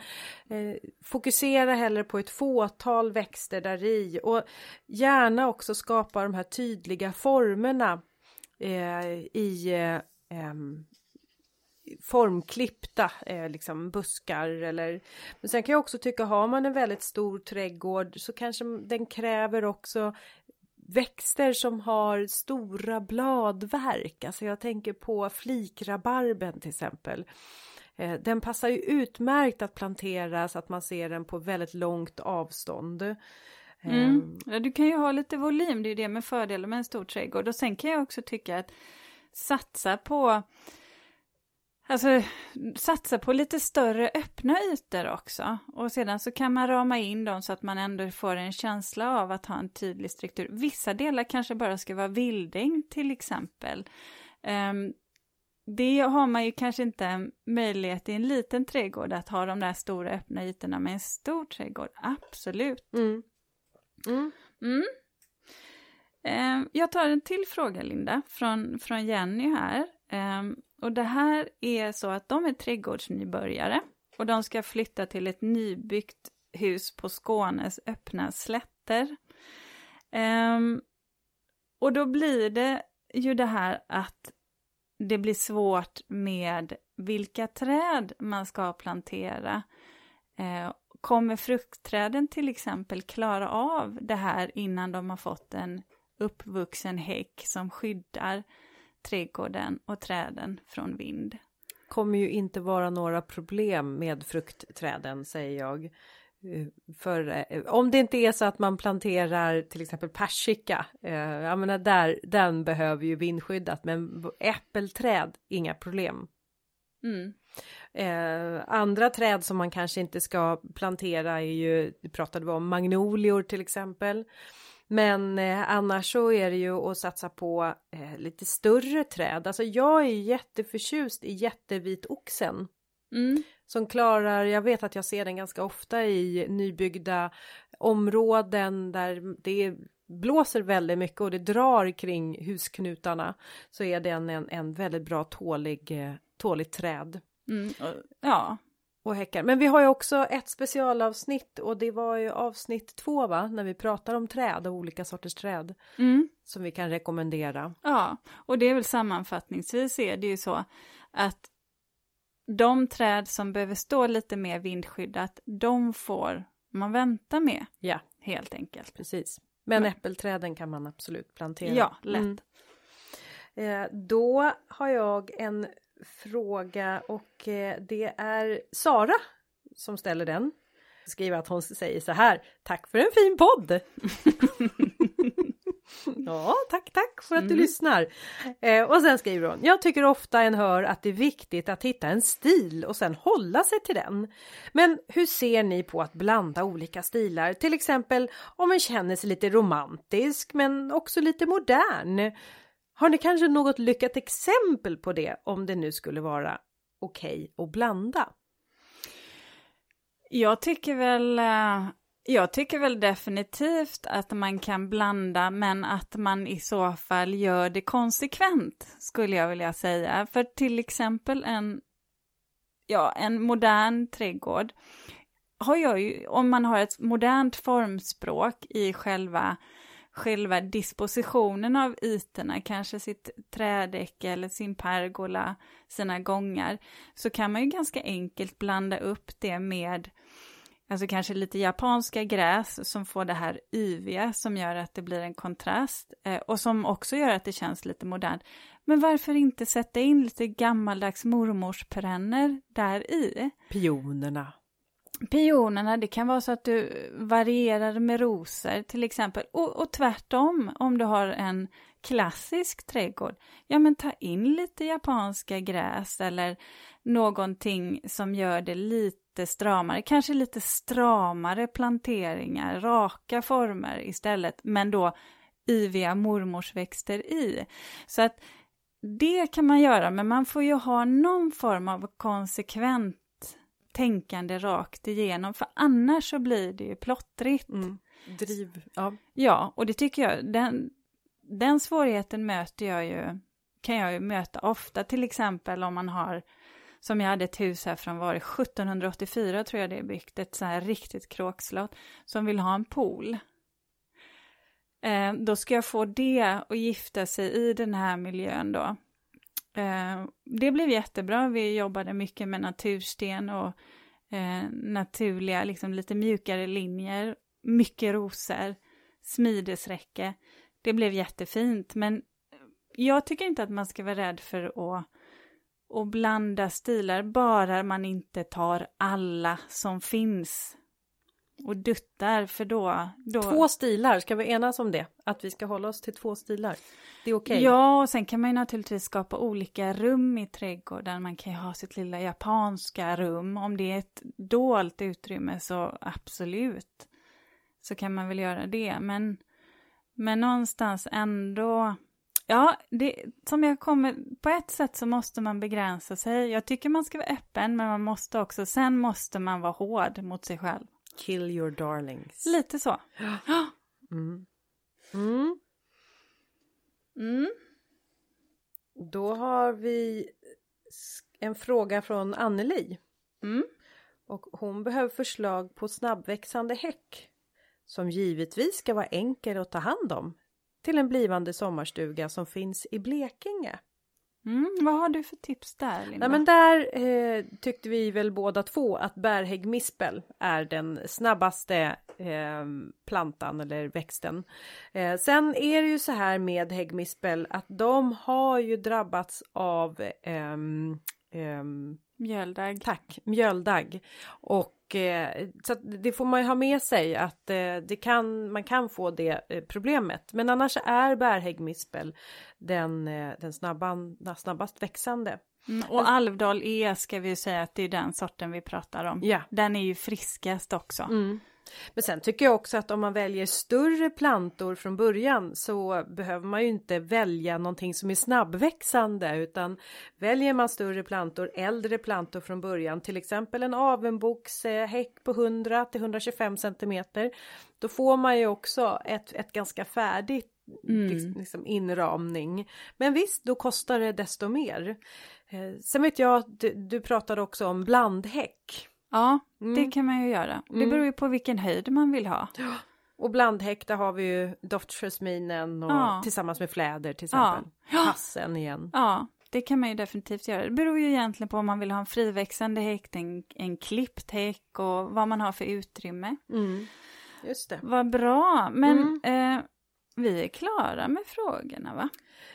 eh, fokusera hellre på ett fåtal växter där i och gärna också skapa de här tydliga formerna eh, i eh, formklippta eh, liksom buskar eller men sen kan jag också tycka har man en väldigt stor trädgård så kanske den kräver också växter som har stora bladverk. Alltså jag tänker på flikrabarben till exempel. Eh, den passar ju utmärkt att plantera så att man ser den på väldigt långt avstånd. Mm. Ja, du kan ju ha lite volym, det är ju det med fördelen med en stor trädgård. Och sen kan jag också tycka att satsa på Alltså satsa på lite större öppna ytor också. Och sedan så kan man rama in dem så att man ändå får en känsla av att ha en tydlig struktur. Vissa delar kanske bara ska vara vildäng till exempel. Um, det har man ju kanske inte möjlighet i en liten trädgård att ha de där stora öppna ytorna med en stor trädgård. Absolut. Mm. Mm. Mm. Eh, jag tar en till fråga, Linda, från, från Jenny här. Eh, och det här är så att de är trädgårdsnybörjare och de ska flytta till ett nybyggt hus på Skånes öppna slätter. Eh, och då blir det ju det här att det blir svårt med vilka träd man ska plantera. Eh, kommer fruktträden till exempel klara av det här innan de har fått en uppvuxen häck som skyddar trädgården och träden från vind? kommer ju inte vara några problem med fruktträden säger jag. Eh, för eh, om det inte är så att man planterar till exempel persika, eh, jag menar där, den behöver ju vindskyddat, men äppelträd, inga problem. Mm. Eh, andra träd som man kanske inte ska plantera är ju, det pratade vi om, magnolior till exempel. Men eh, annars så är det ju att satsa på eh, lite större träd. Alltså jag är jätteförtjust i jättevitoxen. Mm. Som klarar, jag vet att jag ser den ganska ofta i nybyggda områden där det blåser väldigt mycket och det drar kring husknutarna. Så är den en, en väldigt bra tålig, eh, tåligt träd. Mm, ja. Och häckar. Men vi har ju också ett specialavsnitt och det var ju avsnitt två va? När vi pratar om träd och olika sorters träd. Mm. Som vi kan rekommendera. Ja, och det är väl sammanfattningsvis är det ju så att de träd som behöver stå lite mer vindskyddat, de får man vänta med. Ja. helt enkelt. Precis. Men äppelträden kan man absolut plantera. Ja, lätt. Mm. Eh, då har jag en fråga och eh, det är Sara som ställer den. Skriver att hon säger så här. Tack för en fin podd! ja, tack, tack för att du Mm. lyssnar. Eh, och sen skriver hon. Jag tycker ofta en hör att det är viktigt att hitta en stil och sen hålla sig till den. Men hur ser ni på att blanda olika stilar? Till exempel om en känner sig lite romantisk men också lite modern. Har ni kanske något lyckat exempel på det om det nu skulle vara okej att blanda? Jag tycker väl, eh, jag tycker väl definitivt att man kan blanda, men att man i så fall gör det konsekvent, skulle jag vilja säga. För till exempel en, ja, en modern trädgård har jag ju, om man har ett modernt formspråk i själva själva dispositionen av ytorna, kanske sitt trädäcke eller sin pergola, sina gångar, så kan man ju ganska enkelt blanda upp det med Alltså kanske lite japanska gräs som får det här yviga som gör att det blir en kontrast eh, och som också gör att det känns lite modernt. Men varför inte sätta in lite gammaldags mormorsperenner där i? Pionerna. Pionerna, det kan vara så att du varierar med rosor till exempel. Och, och tvärtom, om du har en klassisk trädgård, ja men ta in lite japanska gräs eller någonting som gör det lite stramare, kanske lite stramare planteringar, raka former istället, men då yviga mormorsväxter i. Så att det kan man göra, men man får ju ha någon form av konsekvent tänkande rakt igenom, för annars så blir det ju plottrigt. Mm. Driv. Ja. Ja, och det tycker jag, den, den svårigheten möter jag ju, kan jag ju möta ofta, till exempel om man har, som jag hade ett hus här från var det 1784 tror jag det är byggt, ett så här riktigt kråkslott, som vill ha en pool. Eh, då ska jag få det att gifta sig i den här miljön då. Eh, det blev jättebra, vi jobbade mycket med natursten och eh, naturliga, liksom lite mjukare linjer, mycket rosor, smidesräcke. Det blev jättefint, men jag tycker inte att man ska vara rädd för att, att blanda stilar, bara man inte tar alla som finns och duttar, för då... då... Två stilar, ska vi enas om det? Att vi ska hålla oss till två stilar? Det är okej? Ja, och sen kan man ju naturligtvis skapa olika rum i trädgården. Man kan ju ha sitt lilla japanska rum. Om det är ett dolt utrymme så absolut. Så kan man väl göra det. Men, men någonstans ändå... Ja, det, som jag kommer... På ett sätt så måste man begränsa sig. Jag tycker man ska vara öppen, men man måste också... Sen måste man vara hård mot sig själv. Kill your darlings. Lite så. Mm. Mm. Mm. Då har vi en fråga från Anneli. Mm. Och hon behöver förslag på snabbväxande häck. Som givetvis ska vara enkel att ta hand om. Till en blivande sommarstuga som finns i Blekinge. Mm. Vad har du för tips där, Linda? Nej men där eh, tyckte vi väl båda två att bärhäggmispel är den snabbaste eh, plantan eller växten. Eh, sen är det ju så här med häggmispel att de har ju drabbats av ehm, ehm, Mjöldagg. Tack, mjöldagg. Och eh, så det får man ju ha med sig att eh, det kan, man kan få det eh, problemet. Men annars är bärhäggmispel den, eh, den snabban, snabbast växande. Mm, och Alvdal E ska vi säga att det är den sorten vi pratar om. Ja. Den är ju friskast också. Mm. Men sen tycker jag också att om man väljer större plantor från början så behöver man ju inte välja någonting som är snabbväxande utan väljer man större plantor, äldre plantor från början, till exempel en avenbokshäck på 100 till 125 centimeter. Då får man ju också ett, ett ganska färdigt Mm. liksom, inramning. Men visst, då kostar det desto mer. Eh, sen vet jag att du, du pratade också om blandhäck. Ja, Mm. det kan man ju göra. Det Mm. beror ju på vilken höjd man vill ha. Och blandhäck, där har vi ju doftjasminen och Ja. tillsammans med fläder till exempel. Ja. Hassen igen. Ja, det kan man ju definitivt göra. Det beror ju egentligen på om man vill ha en friväxande häck, en, en klippt häck och vad man har för utrymme. Mm. just det. Vad bra, men Mm. eh, vi är klara med frågorna va?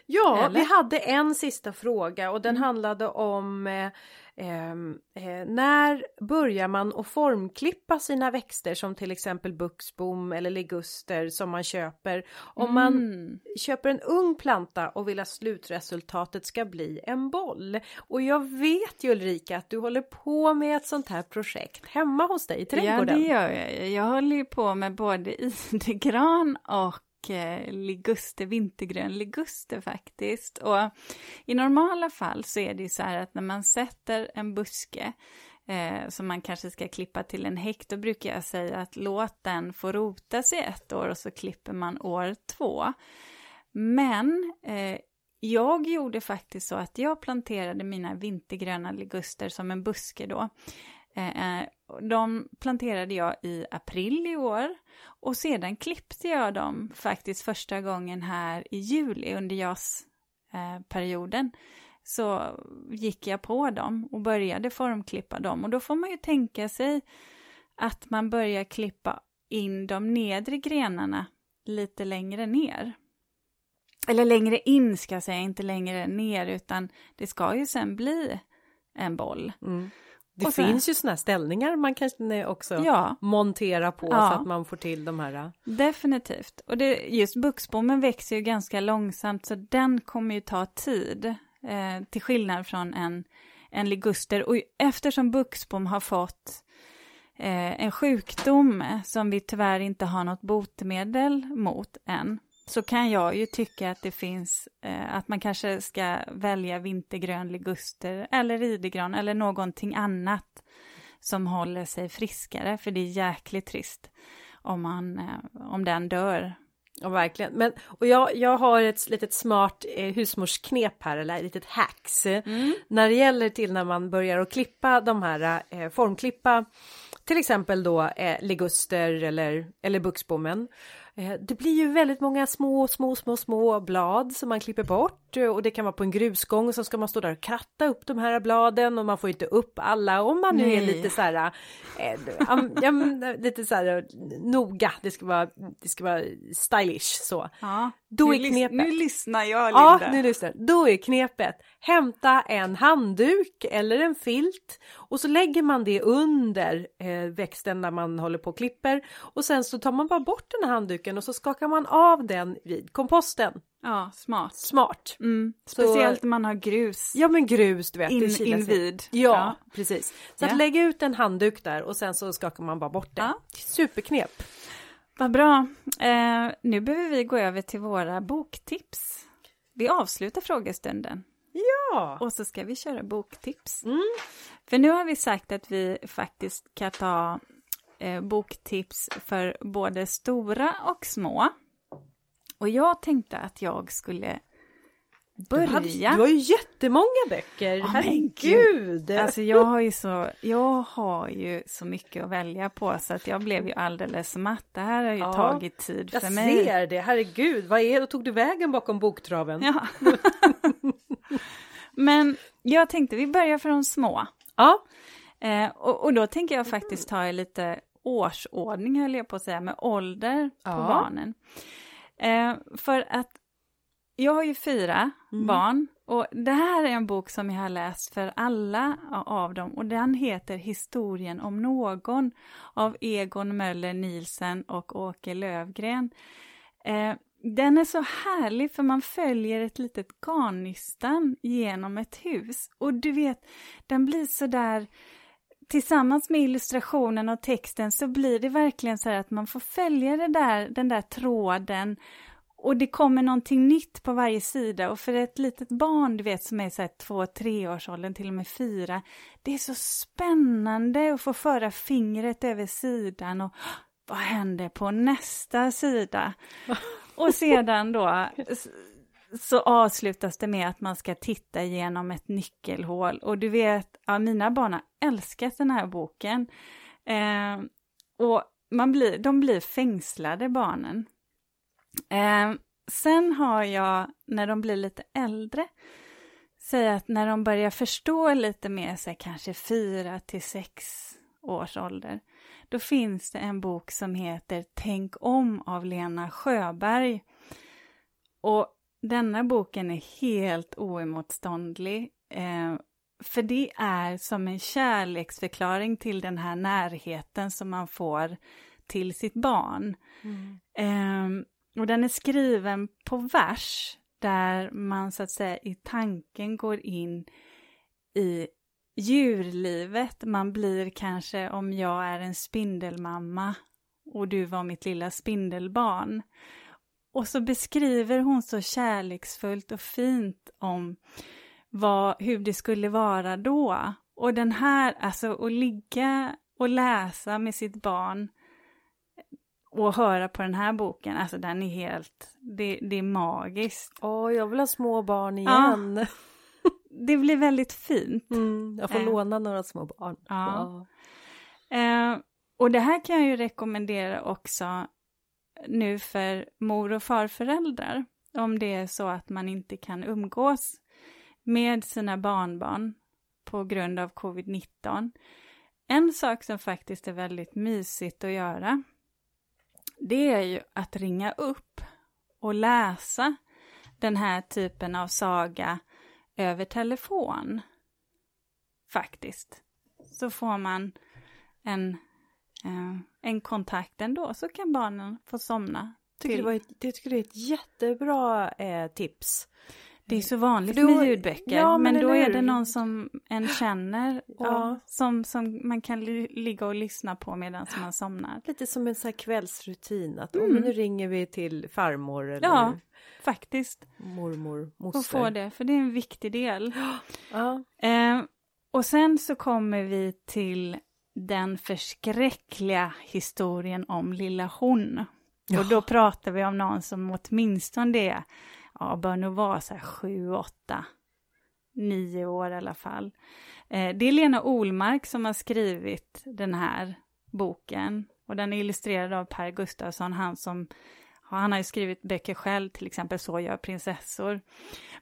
Ja, Eller? vi hade en sista fråga och den Mm. handlade om eh, ehm, eh, när börjar man att formklippa sina växter som till exempel buxbom eller liguster som man köper. Om man Mm. köper en ung planta och vill att slutresultatet ska bli en boll. Och jag vet ju Ulrika att du håller på med ett sånt här projekt hemma hos dig i Ja, trädgården. det gör jag. Jag håller ju på med både idegran och Eh, liguster, vintergrön liguster faktiskt. Och i normala fall så är det ju så här att när man sätter en buske eh, som man kanske ska klippa till en häck, då brukar jag säga att låt den få rota sig ett år och så klipper man år två. Men eh, jag gjorde faktiskt så att jag planterade mina vintergröna liguster som en buske då. Eh, eh, de planterade jag i april i år och sedan klippte jag dem faktiskt första gången här i juli under JAS-perioden. Eh, Så gick jag på dem och började formklippa dem och då får man ju tänka sig att man börjar klippa in de nedre grenarna lite längre ner. Eller längre in ska jag säga, inte längre ner utan det ska ju sen bli en boll. Mm. Det Och finns ju såna ställningar man kan också Ja, montera på Ja. så att man får till de här. definitivt. Och det, just buxbommen växer ju ganska långsamt så den kommer ju ta tid. Eh, till skillnad från en, en liguster. Och eftersom buxbom har fått eh, en sjukdom som vi tyvärr inte har något botemedel mot än. Så kan jag ju tycka att det finns, eh, att man kanske ska välja vintergrön liguster eller idegran eller någonting annat som håller sig friskare. För det är jäkligt trist om, man, eh, om den dör. Ja, verkligen. Men, och jag, jag har ett litet smart eh, husmorsknep här, eller ett litet hacks. När det gäller till när man börjar att klippa de här, eh, formklippa till exempel då eh, liguster eller, eller buxbommen. Eh, det blir ju väldigt många små, små, små, små blad som man klipper bort eh, och det kan vara på en grusgång och så ska man stå där och kratta upp de här bladen och man får inte upp alla om man nu är Nej. lite så här, ja, men lite så här noga, det ska vara, det ska vara stylish så. Ja, Då nu är knepet. Nu lyssnar jag, Ja, Linda. nu lyssnar. Då är knepet hämta en handduk eller en filt och så lägger man det under eh, växten när man håller på och klipper och sen så tar man bara bort den här handduken och så skakar man av den vid komposten. Ja, smart. Smart. Mm. Så- Speciellt när man har grus Ja men grus du vet. det in, sig. invid. Ja, precis. Så Ja. att lägga ut en handduk där och sen så skakar man bara bort det. Ja. Superknep. Vad bra. Eh, nu behöver vi gå över till våra boktips. Vi avslutar frågestunden Ja. och så ska vi köra boktips. Mm. För nu har vi sagt att vi faktiskt kan ta eh, boktips för både stora och små. Och jag tänkte att jag skulle Du, hade, börja. du har ju jättemånga böcker. Men Herregud. Alltså jag har ju så, jag har ju så mycket att välja på så att jag blev ju alldeles matt. Det här har ju Ja, tagit tid för Jag mig. ser det, herregud, vad är det? Tog du vägen bakom boktraven? Ja. Men jag tänkte vi börjar för de små. Ja. Eh, och, och då tänker jag faktiskt ta i lite årsordning höll jag på att säga, med ålder på Ja. barnen. Eh, för att jag har ju fyra Mm. barn och det här är en bok som jag har läst för alla av dem och den heter Historien om någon av Egon Möller Nielsen och Åke Lövgren. Eh, den är så härlig för man följer ett litet garnnystan genom ett hus och du vet, den blir så där tillsammans med illustrationen och texten så blir det verkligen så här att man får följa det där, den där tråden och det kommer någonting nytt på varje sida och för ett litet barn, du vet, som är så här två, treårsåldern, till och med fyra, det är så spännande att få föra fingret över sidan och vad händer på nästa sida? Och sedan då så avslutas det med att man ska titta igenom ett nyckelhål och du vet, ja, mina barn har älskat den här boken. Eh, och man blir, de blir fängslade, barnen. Eh, sen har jag, när de blir lite äldre, säga att när de börjar förstå lite mer, så här, kanske fyra till sex års ålder, då finns det en bok som heter Tänk om av Lena Sjöberg. Och denna boken är helt oemotståndlig. Eh, för det är som en kärleksförklaring till den här närheten som man får till sitt barn. Mm. Eh, och den är skriven på vers, där man så att säga i tanken går in i djurlivet. Man blir kanske, om jag är en spindelmamma och du var mitt lilla spindelbarn. Och så beskriver hon så kärleksfullt och fint om vad, hur det skulle vara då. Och den här, alltså att ligga och läsa med sitt barn och höra på den här boken, alltså den är helt, det, det är magiskt. Åh, oh, jag vill ha små barn igen. Ja. Det blir väldigt fint. Mm, jag får eh. låna några små barn. Ja. Wow. Eh, och det här kan jag ju rekommendera också nu för mor och farföräldrar. Om det är så att man inte kan umgås med sina barnbarn på grund av covid-19. En sak som faktiskt är väldigt mysigt att göra, det är ju att ringa upp och läsa den här typen av saga över telefon. Faktiskt. Så får man en, eh, en kontakt ändå, så kan barnen få somna. Tycker det, ett, jag tycker det är ett jättebra eh, tips. Det är så vanligt då, med ljudböcker, ja, men, men då är det någon som en känner och ja. som, som man kan ligga och lyssna på medan man somnar. Lite som en här kvällsrutin, att mm. nu ringer vi till farmor eller ja, faktiskt. mormor, moster. Och få det, för det är en viktig del. Ja. Eh, och sen så kommer vi till den förskräckliga historien om lilla hon. Och då pratar vi om någon som åtminstone är ja, bör nog vara så här sju, åtta, nio år i alla fall. Eh, det är Lena Olmark som har skrivit den här boken och den är illustrerad av Per Gustafsson, han som han har ju skrivit böcker själv, till exempel Så gör prinsessor.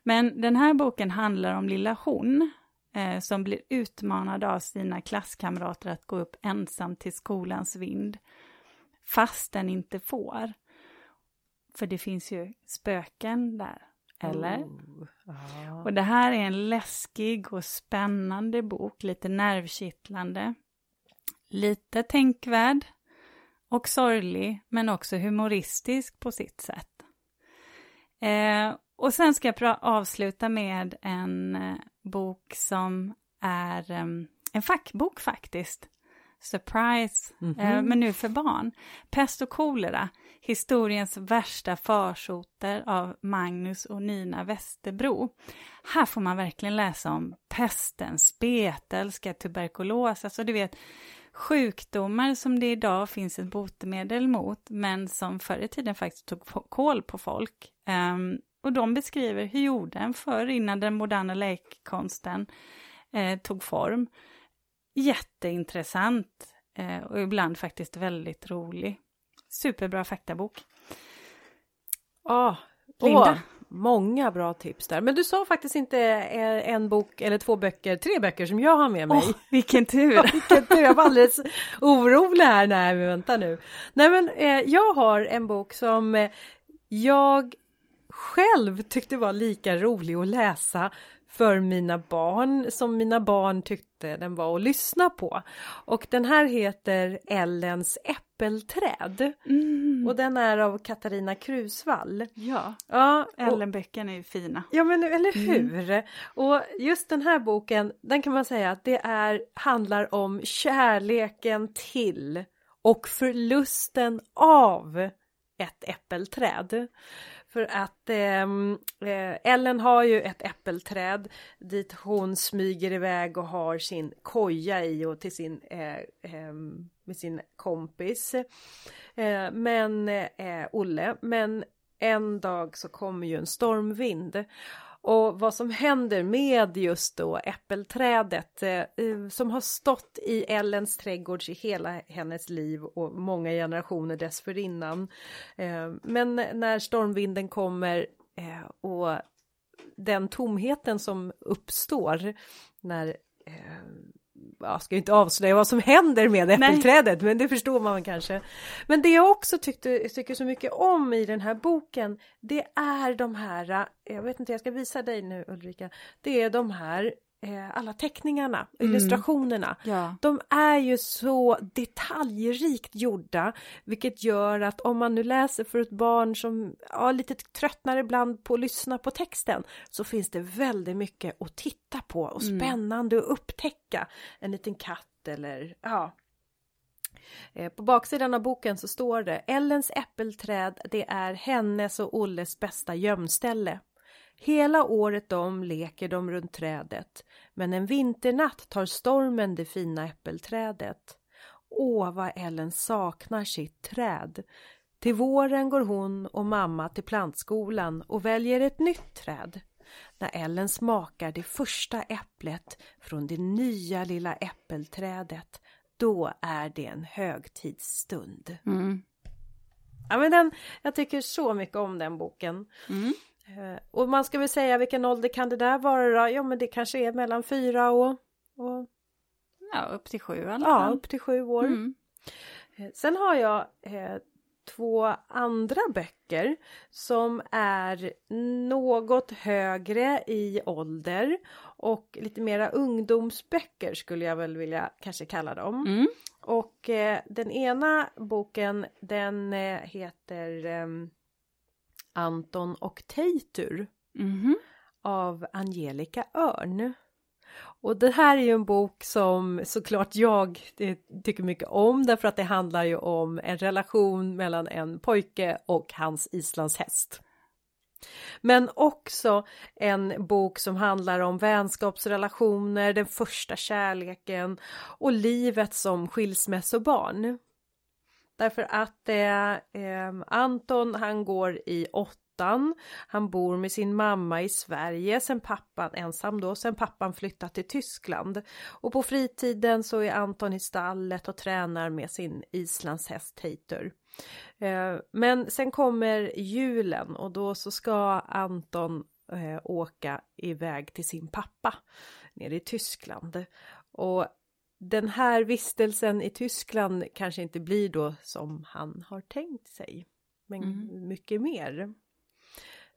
Men den här boken handlar om lilla hon, eh, som blir utmanad av sina klasskamrater att gå upp ensam till skolans vind, fast den inte får. För det finns ju spöken där, eller? Oh, ah. Och det här är en läskig och spännande bok, lite nervkittlande. Lite tänkvärd och sorglig, men också humoristisk på sitt sätt. Eh, och sen ska jag avsluta med en eh, bok som är eh, en fackbok faktiskt. Surprise, mm -hmm. men nu för barn. Pest och kolera, historiens värsta farsoter av Magnus och Nina Westerbro. Här får man verkligen läsa om pesten, spetälska, tuberkulos, alltså du vet sjukdomar som det idag finns ett botemedel mot, men som förr i tiden faktiskt tog koll på folk. Um, och de beskriver hur jorden förr, innan den moderna läkkonsten eh, tog form. Jätteintressant eh, och ibland faktiskt väldigt rolig. Superbra faktabok. Ja, Linda. Åh, många bra tips där. Men du sa faktiskt inte eh, en bok eller två böcker, tre böcker som jag har med mig. Oh, vilken tur! vilken tur! Jag var alldeles orolig här. Nej, men vänta nu. Nej, men eh, jag har en bok som eh, jag själv tyckte var lika rolig att läsa för mina barn som mina barn tyckte den var att lyssna på. Och den här heter Ellens äppelträd. Mm. Och den är av Katarina Krusvall. Ja, ja Ellenböckerna är ju fina. Ja men eller mm. hur! Mm. Och just den här boken, den kan man säga att det är, handlar om kärleken till och förlusten av ett äppelträd. För att ehm, eh, Ellen har ju ett äppelträd dit hon smyger iväg och har sin koja i och till sin eh, eh, med sin kompis. Eh, men eh, Olle, men en dag så kommer ju en stormvind och vad som händer med just då äppelträdet eh, eh som har stått i Ellens trädgård i hela hennes liv och många generationer dessförinnan. Eh, men när stormvinden kommer eh, och den tomheten som uppstår när eh, jag ska inte avslöja vad som händer med äppelträdet, men det förstår man kanske. Men det jag också tyckte, tycker så mycket om i den här boken, det är de här, jag vet inte, jag ska visa dig nu Ulrika, det är de här eh, alla teckningarna, mm. illustrationerna. Ja. De är ju så detaljrikt gjorda, vilket gör att om man nu läser för ett barn som ja, lite tröttnar ibland på att lyssna på texten, så finns det väldigt mycket att titta på och mm. spännande att upptäcka. En liten katt eller ja, eh, på baksidan av boken så står det Ellens äppelträd, det är hennes och Olles bästa gömställe. Hela året om leker de runt trädet, men en vinternatt tar stormen det fina äppelträdet. Åh, vad Ellen saknar sitt träd. Till våren går hon och mamma till plantskolan och väljer ett nytt träd. När Ellen smakar det första äpplet från det nya lilla äppelträdet, då är det en högtidsstund. Mm. Ja, men den, jag tycker så mycket om den boken. Mm. Eh, och man ska väl säga vilken ålder kan det där vara då? Ja men det kanske är mellan fyra och... och... Ja upp till sju i alla fall. Ja upp till sju år. Mm. Eh, sen har jag eh, två andra böcker som är något högre i ålder och lite mera ungdomsböcker skulle jag väl vilja kanske kalla dem. Mm. Och eh, den ena boken den eh, heter ehm, Anton och Teitur mm-hmm. av Angelica Örn. Och det här är ju en bok som såklart jag tycker mycket om därför att det handlar ju om en relation mellan en pojke och hans islandshäst. Men också en bok som handlar om vänskapsrelationer, den första kärleken och livet som skilsmässobarn. Därför att eh, eh, Anton han går i åttan, han bor med sin mamma i Sverige sen pappan, ensam då, sen pappan flyttat till Tyskland. Och på fritiden så är Anton i stallet och tränar med sin islandshäst Teitur. Eh, men sen kommer julen och då så ska Anton eh, åka iväg till sin pappa nere i Tyskland. Och den här vistelsen i Tyskland kanske inte blir då som han har tänkt sig. Men mm. mycket mer.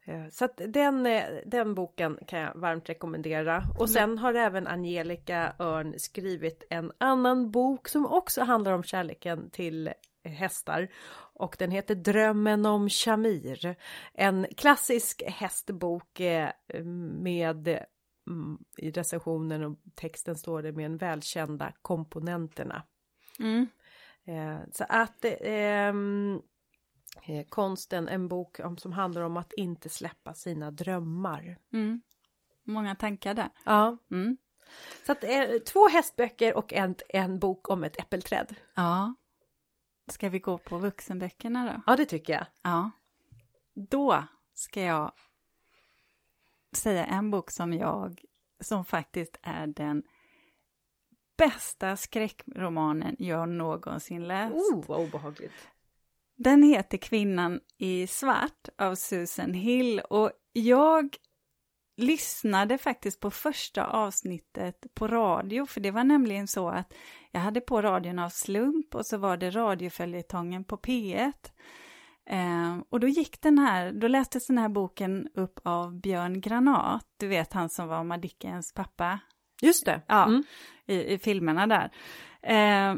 Eh, så att den, eh, den boken kan jag varmt rekommendera. Och sen har även Angelica Örn skrivit en annan bok som också handlar om kärleken till hästar. Och den heter Drömmen om Shamir. En klassisk hästbok eh, med Mm, i recensionen och texten står det med en välkända komponenterna. Mm. Eh, så att ehm, eh, konsten, en bok om, som handlar om att inte släppa sina drömmar. Mm. Många tankar där. Ja. Mm. Så att eh, två hästböcker och en, en bok om ett äppelträd. Ja. Ska vi gå på vuxenböckerna då? Ja, det tycker jag. Ja. Då ska jag säga en bok som jag, som faktiskt är den bästa skräckromanen jag någonsin läst. Oh, vad obehagligt. Den heter Kvinnan i svart av Susan Hill och jag lyssnade faktiskt på första avsnittet på radio, för det var nämligen så att jag hade på radion av slump och så var det radioföljetongen på P1. Eh, och då gick den här, då lästes den här boken upp av Björn Granat, du vet han som var Madickens pappa. Just det. Ja, mm. i, i filmerna där. Eh,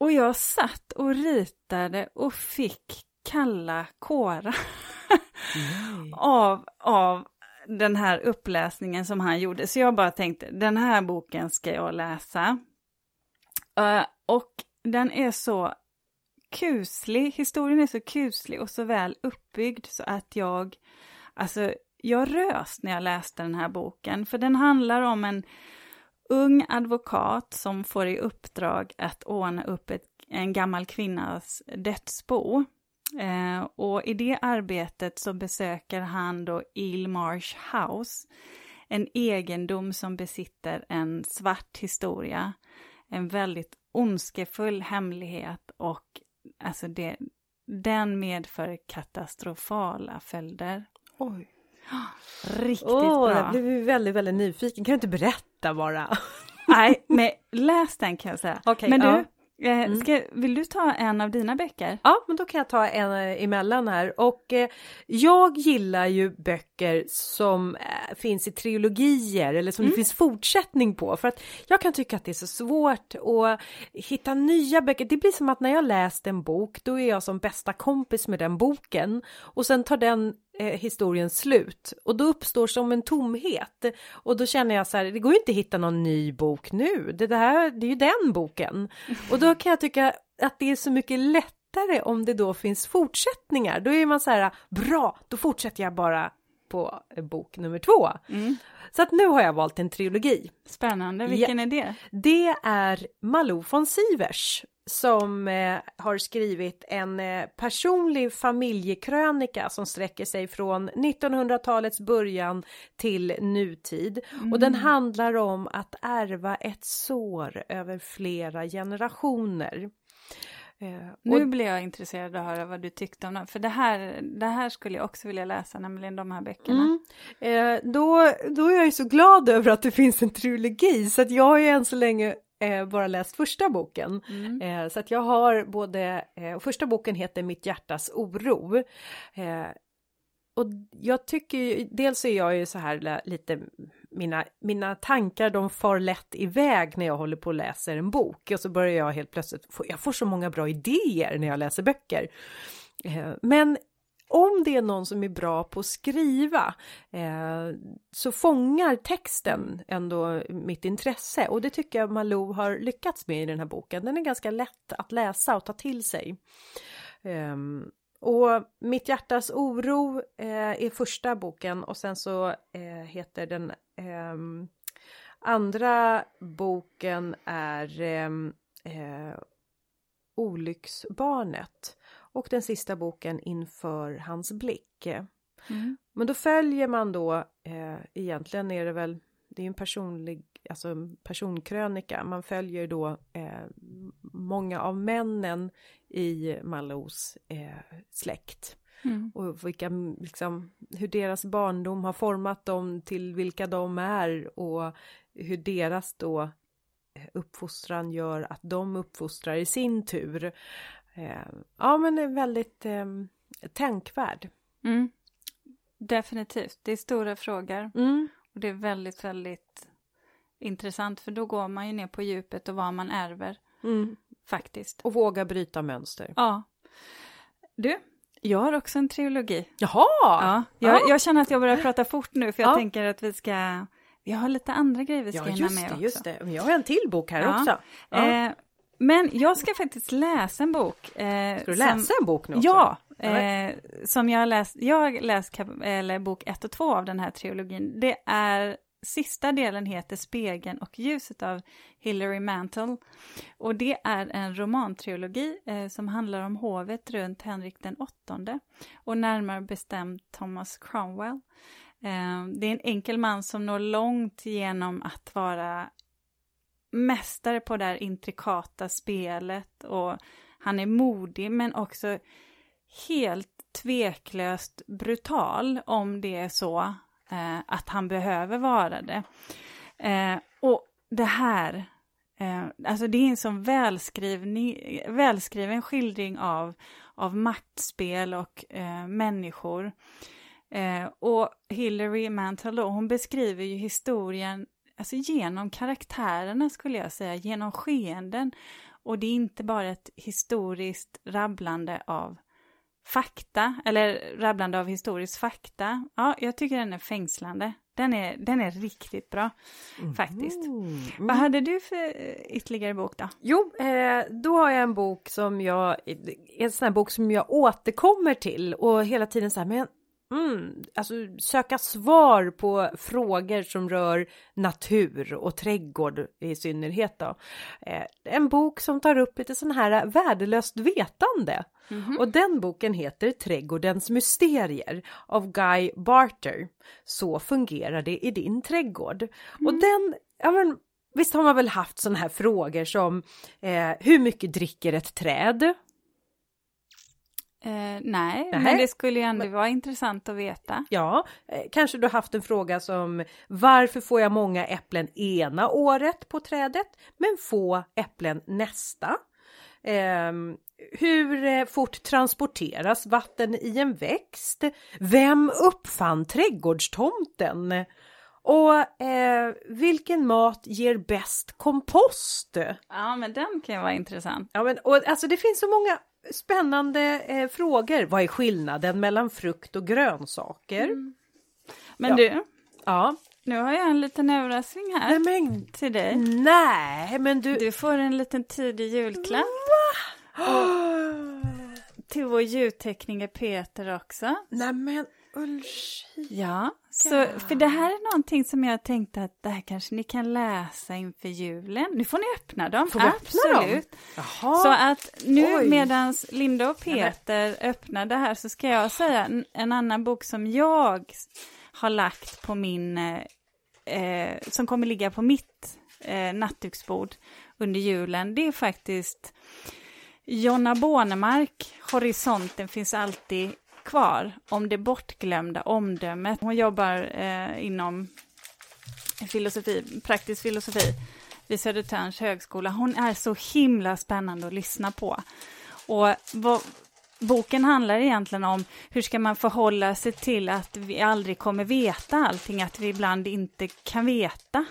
och jag satt och ritade och fick kalla kårar av, av den här uppläsningen som han gjorde. Så jag bara tänkte, den här boken ska jag läsa. Uh, och den är så kuslig, historien är så kuslig och så väl uppbyggd så att jag, alltså jag rös när jag läste den här boken, för den handlar om en ung advokat som får i uppdrag att ordna upp ett, en gammal kvinnas dödsbo. Eh, och i det arbetet så besöker han då Ilmarsh House, en egendom som besitter en svart historia, en väldigt ondskefull hemlighet och alltså det, den medför katastrofala följder. Oj. Riktigt oh, bra. Jag blev väldigt, väldigt nyfiken. Kan du inte berätta bara? Nej, men läs den kan jag säga. Okej, men du, ja. Eh, ska, vill du ta en av dina böcker? Ja, men då kan jag ta en eh, emellan här. Och eh, jag gillar ju böcker som eh, finns i trilogier eller som det finns fortsättning på. För att jag kan tycka att det är så svårt att hitta nya böcker. Det blir som att när jag läst en bok, då är jag som bästa kompis med den boken. Och sen tar den eh, historien slut och då uppstår som en tomhet och då känner jag så här, det går ju inte att hitta någon ny bok nu. Det, det här, det är ju den boken och då kan jag tycka att det är så mycket lättare om det då finns fortsättningar. Då är man så här, bra, då fortsätter jag bara på eh, bok nummer två. Så att nu har jag valt en trilogi. Spännande, vilken är det? Det är Malou von Sivers som eh, har skrivit en eh, personlig familjekrönika som sträcker sig från 1900-talets början till nutid. Och den handlar om att ärva ett sår över flera generationer. Eh, Nu och- blir jag intresserad av att höra vad du tyckte om den, för det här, det här skulle jag också vilja läsa, nämligen de här böckerna. Mm. Eh, då, då är jag ju så glad över att det finns en trilogi så att jag har ju än så länge eh, bara läst första boken. Mm. Eh, så att jag har både, eh, första boken heter Mitt hjärtas oro. Eh, och jag tycker ju, dels är jag ju så här lite, mina, mina tankar de far lätt iväg när jag håller på och läser en bok och så börjar jag helt plötsligt, få, jag får så många bra idéer när jag läser böcker. Eh, men om det är någon som är bra på att skriva eh, så fångar texten ändå mitt intresse och det tycker jag Malou har lyckats med i den här boken. Den är ganska lätt att läsa och ta till sig. Eh, och Mitt hjärtas oro eh, är första boken och sen så eh, heter den ehm, andra boken är ehm, eh, Olycksbarnet och den sista boken Inför hans blick. Mm. Men då följer man då, eh, egentligen är det väl, det är en personlig, alltså en personkrönika, man följer då eh, många av männen i Malous eh, släkt. Mm. Och vilka, liksom, hur deras barndom har format dem till vilka de är och hur deras då eh, uppfostran gör att de uppfostrar i sin tur. Eh, ja men det är väldigt eh, tänkvärd. Mm. Definitivt, det är stora frågor Mm. och det är väldigt, väldigt intressant för då går man ju ner på djupet och vad man ärver Mm. faktiskt. Och våga bryta mönster. Ja. Du, jag har också en trilogi. Jaha! Ja, jag, Ja. jag känner att jag börjar prata fort nu för jag Ja. tänker att vi ska, vi har lite andra grejer vi ska Ja, hinna med det, också. just det. Jag har en till bok här Ja. också. Ja. Eh, men jag ska faktiskt läsa en bok. Eh, Ska du läsa en bok nu också? Ja, eh, som jag har läst. Jag läst eller bok ett och två av den här trilogin. Det är sista delen heter Spegeln och ljuset av Hilary Mantel. Och det är en romantrilogi eh, som handlar om hovet runt Henrik den åttonde och närmare bestämt Thomas Cromwell. Eh, det är en enkel man som når långt genom att vara mästare på det här intrikata spelet och han är modig men också helt tveklöst brutal om det är så eh, att han behöver vara det. Eh, och det här, eh, alltså det är en sån välskriven skildring av, av maktspel och eh, människor. Eh, och Hilary Mantel då, hon beskriver ju historien alltså genom karaktärerna skulle jag säga, genom skeenden. Och det är inte bara ett historiskt rabblande av fakta, eller rabblande av historisk fakta. Ja, jag tycker den är fängslande. Den är, den är riktigt bra, faktiskt. Mm. Vad hade du för ytterligare bok då? Jo, eh, då har jag en bok som jag, en sån här bok som jag återkommer till och hela tiden så här, men Mm, alltså söka svar på frågor som rör natur och trädgård i synnerhet då. Eh, en bok som tar upp lite sån här värdelöst vetande. Och den boken heter Trädgårdens mysterier av Guy Barter. Så fungerar det i din trädgård. Och den, ja men visst har man väl haft såna här frågor som eh, hur mycket dricker ett träd? Eh, nej, Nej. men det skulle ju ändå vara intressant att veta. Ja, eh, kanske du haft en fråga som varför får jag många äpplen ena året på trädet men få äpplen nästa? Ehm, hur eh, fort transporteras vatten i en växt? Vem uppfann trädgårdstomten? Och eh, vilken mat ger bäst kompost? Ja, men den kan ju vara intressant. Ja, men och, alltså det finns så många spännande eh, frågor. Vad är skillnaden mellan frukt och grönsaker? Men Ja. du, Ja, nu har jag en liten överraskning här nej men, till dig. nej men du. Du får en liten tidig julklapp till vår ljudtekniker Peter också. Nej men Ja, så, för det här är någonting som jag tänkte att det här kanske ni kan läsa inför julen. Nu får ni öppna dem. Får vi öppna dem? Absolut. Så att nu Oj. medan Linda och Peter öppnar det här så ska jag säga en, en annan bok som jag har lagt på min, eh, eh, som kommer ligga på mitt eh, nattduksbord under julen. Det är faktiskt Jonna Bornemark, Horisonten finns alltid kvar, om det bortglömda omdömet. Hon jobbar eh, inom filosofi, praktisk filosofi vid Södertörns högskola. Hon är så himla spännande att lyssna på. Och vad, boken handlar egentligen om hur ska man förhålla sig till att vi aldrig kommer veta allting, att vi ibland inte kan veta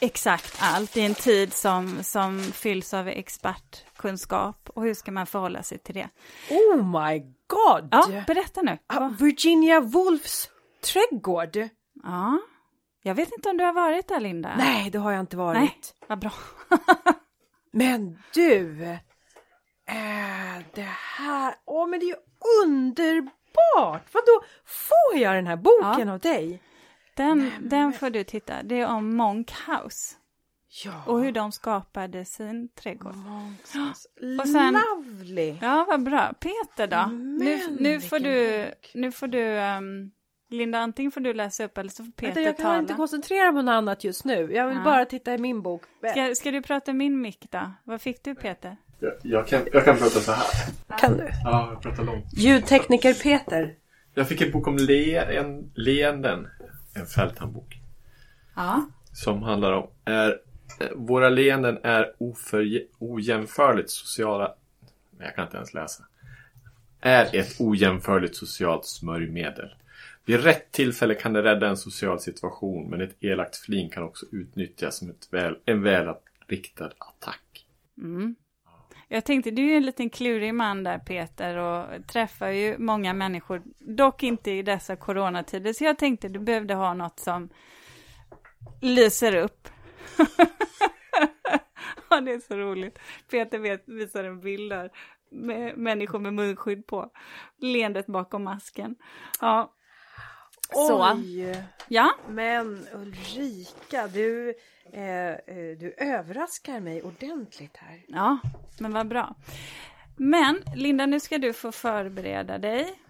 exakt allt i en tid som, som fylls av expert expertkunskap. Och hur ska man förhålla sig till det? Oh my god! Ja, berätta nu. Vad- Virginia Woolfs trädgård. Ja, jag vet inte om du har varit där, Linda? Nej, det har jag inte varit. Nej, vad bra. Men du, äh, det här, åh men det är ju underbart! Vadå, får jag den här boken av dig? Den, den får du titta. Det är om Monk House Ja. och hur de skapade sin trädgård. Monks. Och sen- Lovely! Ja, vad bra. Peter då? nu, Men nu får vilken du, nu får du, ehm, Linda, antingen får du läsa upp eller så får Peter Vänta, jag kan tala. inte koncentrera mig på något annat just nu. Jag vill Ja. bara titta i min bok. Ska, ska du prata i min mick då? Vad fick du Peter? Jag, jag, kan, jag kan prata så här. Kan du? Ja, jag pratar långt. Ljudtekniker Peter. Jag fick en bok om le, en, leenden. En fälthandbok. Ja. Som handlar om är, Eh, våra leenden är ojämförligt sociala... Jag kan inte ens läsa. Är ett ojämförligt socialt smörjmedel. Vid rätt tillfälle kan det rädda en social situation men ett elakt flin kan också utnyttjas som ett väl, en välriktad attack. Mm. Jag tänkte, du är ju en liten klurig man där Peter och träffar ju många människor, dock inte i dessa coronatider, så jag tänkte du behövde ha något som lyser upp. ja, det är så roligt. Peter vet, visar en bild där med människor med munskydd på, leendet bakom masken. Ja, så. Oj. Ja, Men Ulrika, du, eh, eh, du överraskar mig ordentligt här. Ja, men vad bra. Men Linda, nu ska du få förbereda dig.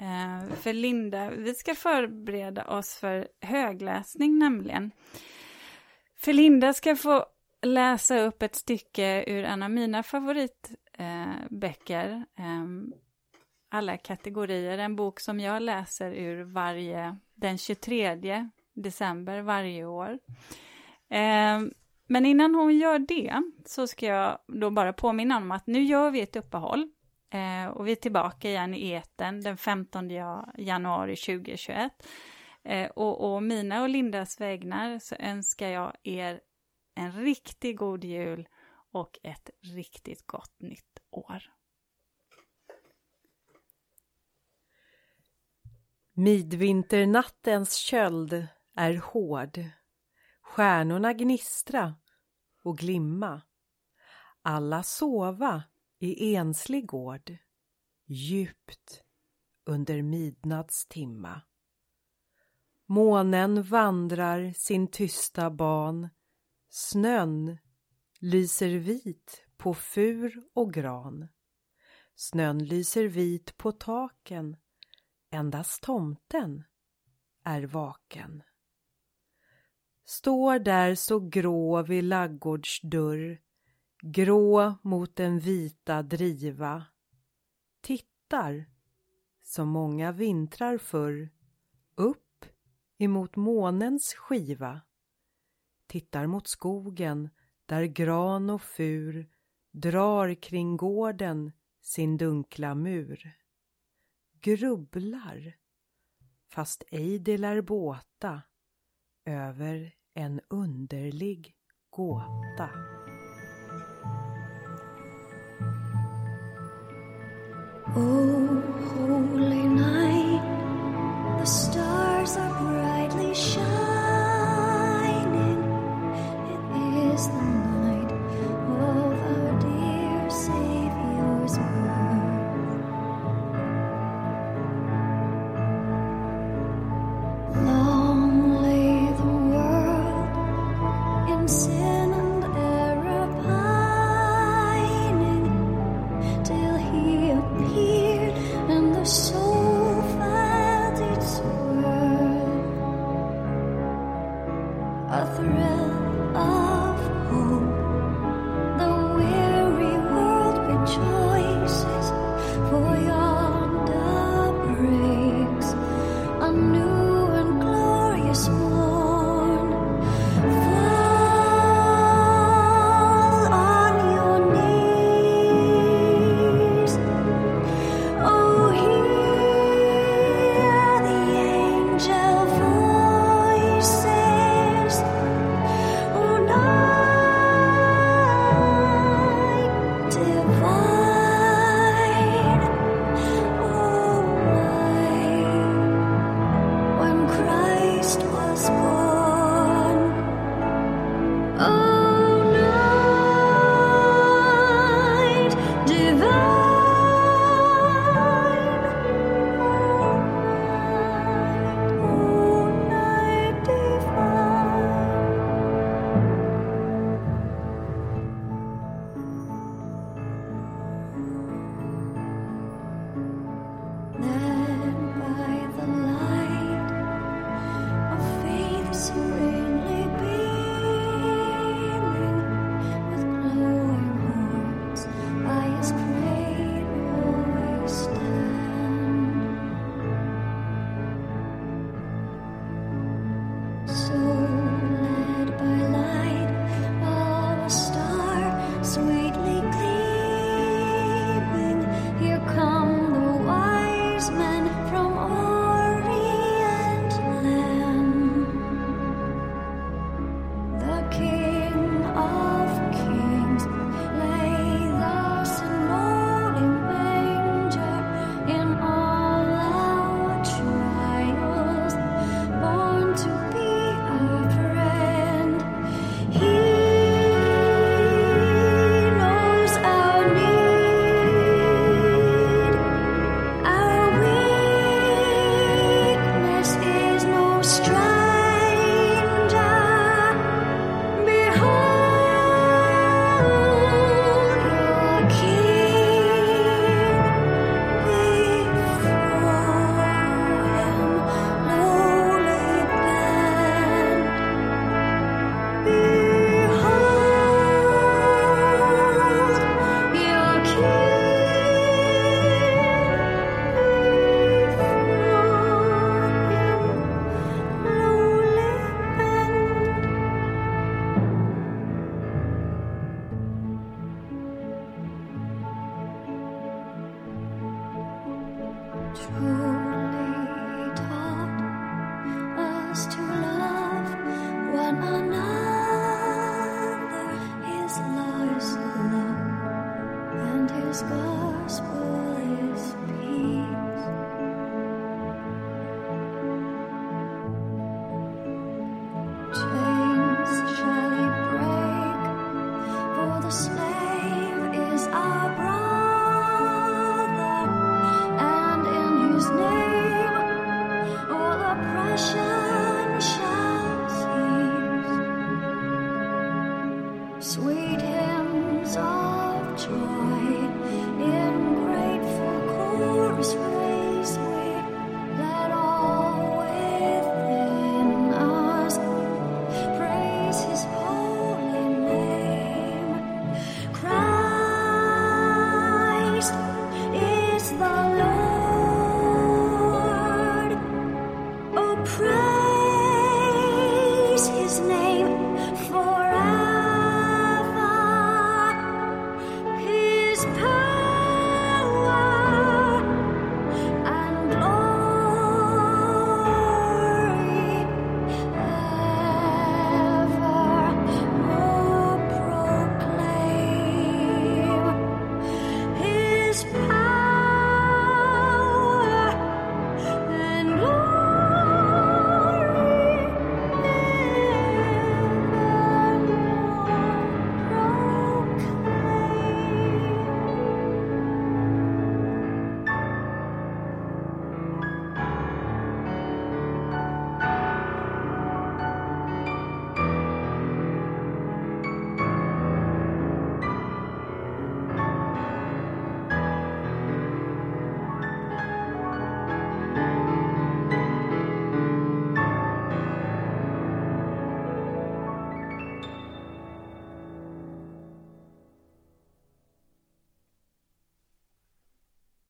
Eh, för Linda, vi ska förbereda oss för högläsning nämligen. För Linda ska få läsa upp ett stycke ur en av mina favoritböcker. Eh, alla kategorier. En bok som jag läser ur varje, den 23 december varje år. Ehm, men innan hon gör det så ska jag då bara påminna om att nu gör vi ett uppehåll. Eh, och vi är tillbaka igen i eten den 15 januari 2021. Eh, och, och mina och Lindas vägnar så önskar jag er en riktigt god jul och ett riktigt gott nytt år. Midvinternattens köld är hård. Stjärnorna gnistra och glimma. Alla sova i enslig gård. Djupt under midnattstimma. Månen vandrar sin tysta ban. Snön lyser vit på fur och gran. Snön lyser vit på taken. Endast tomten är vaken. Står där så grå vid laggårdsdörr. Grå mot den vita driva. Tittar, som många vintrar förr, upp emot månens skiva, tittar mot skogen där gran och fur drar kring gården sin dunkla mur. Grubblar, fast ej det lär båta, över en underlig gåta. Oh.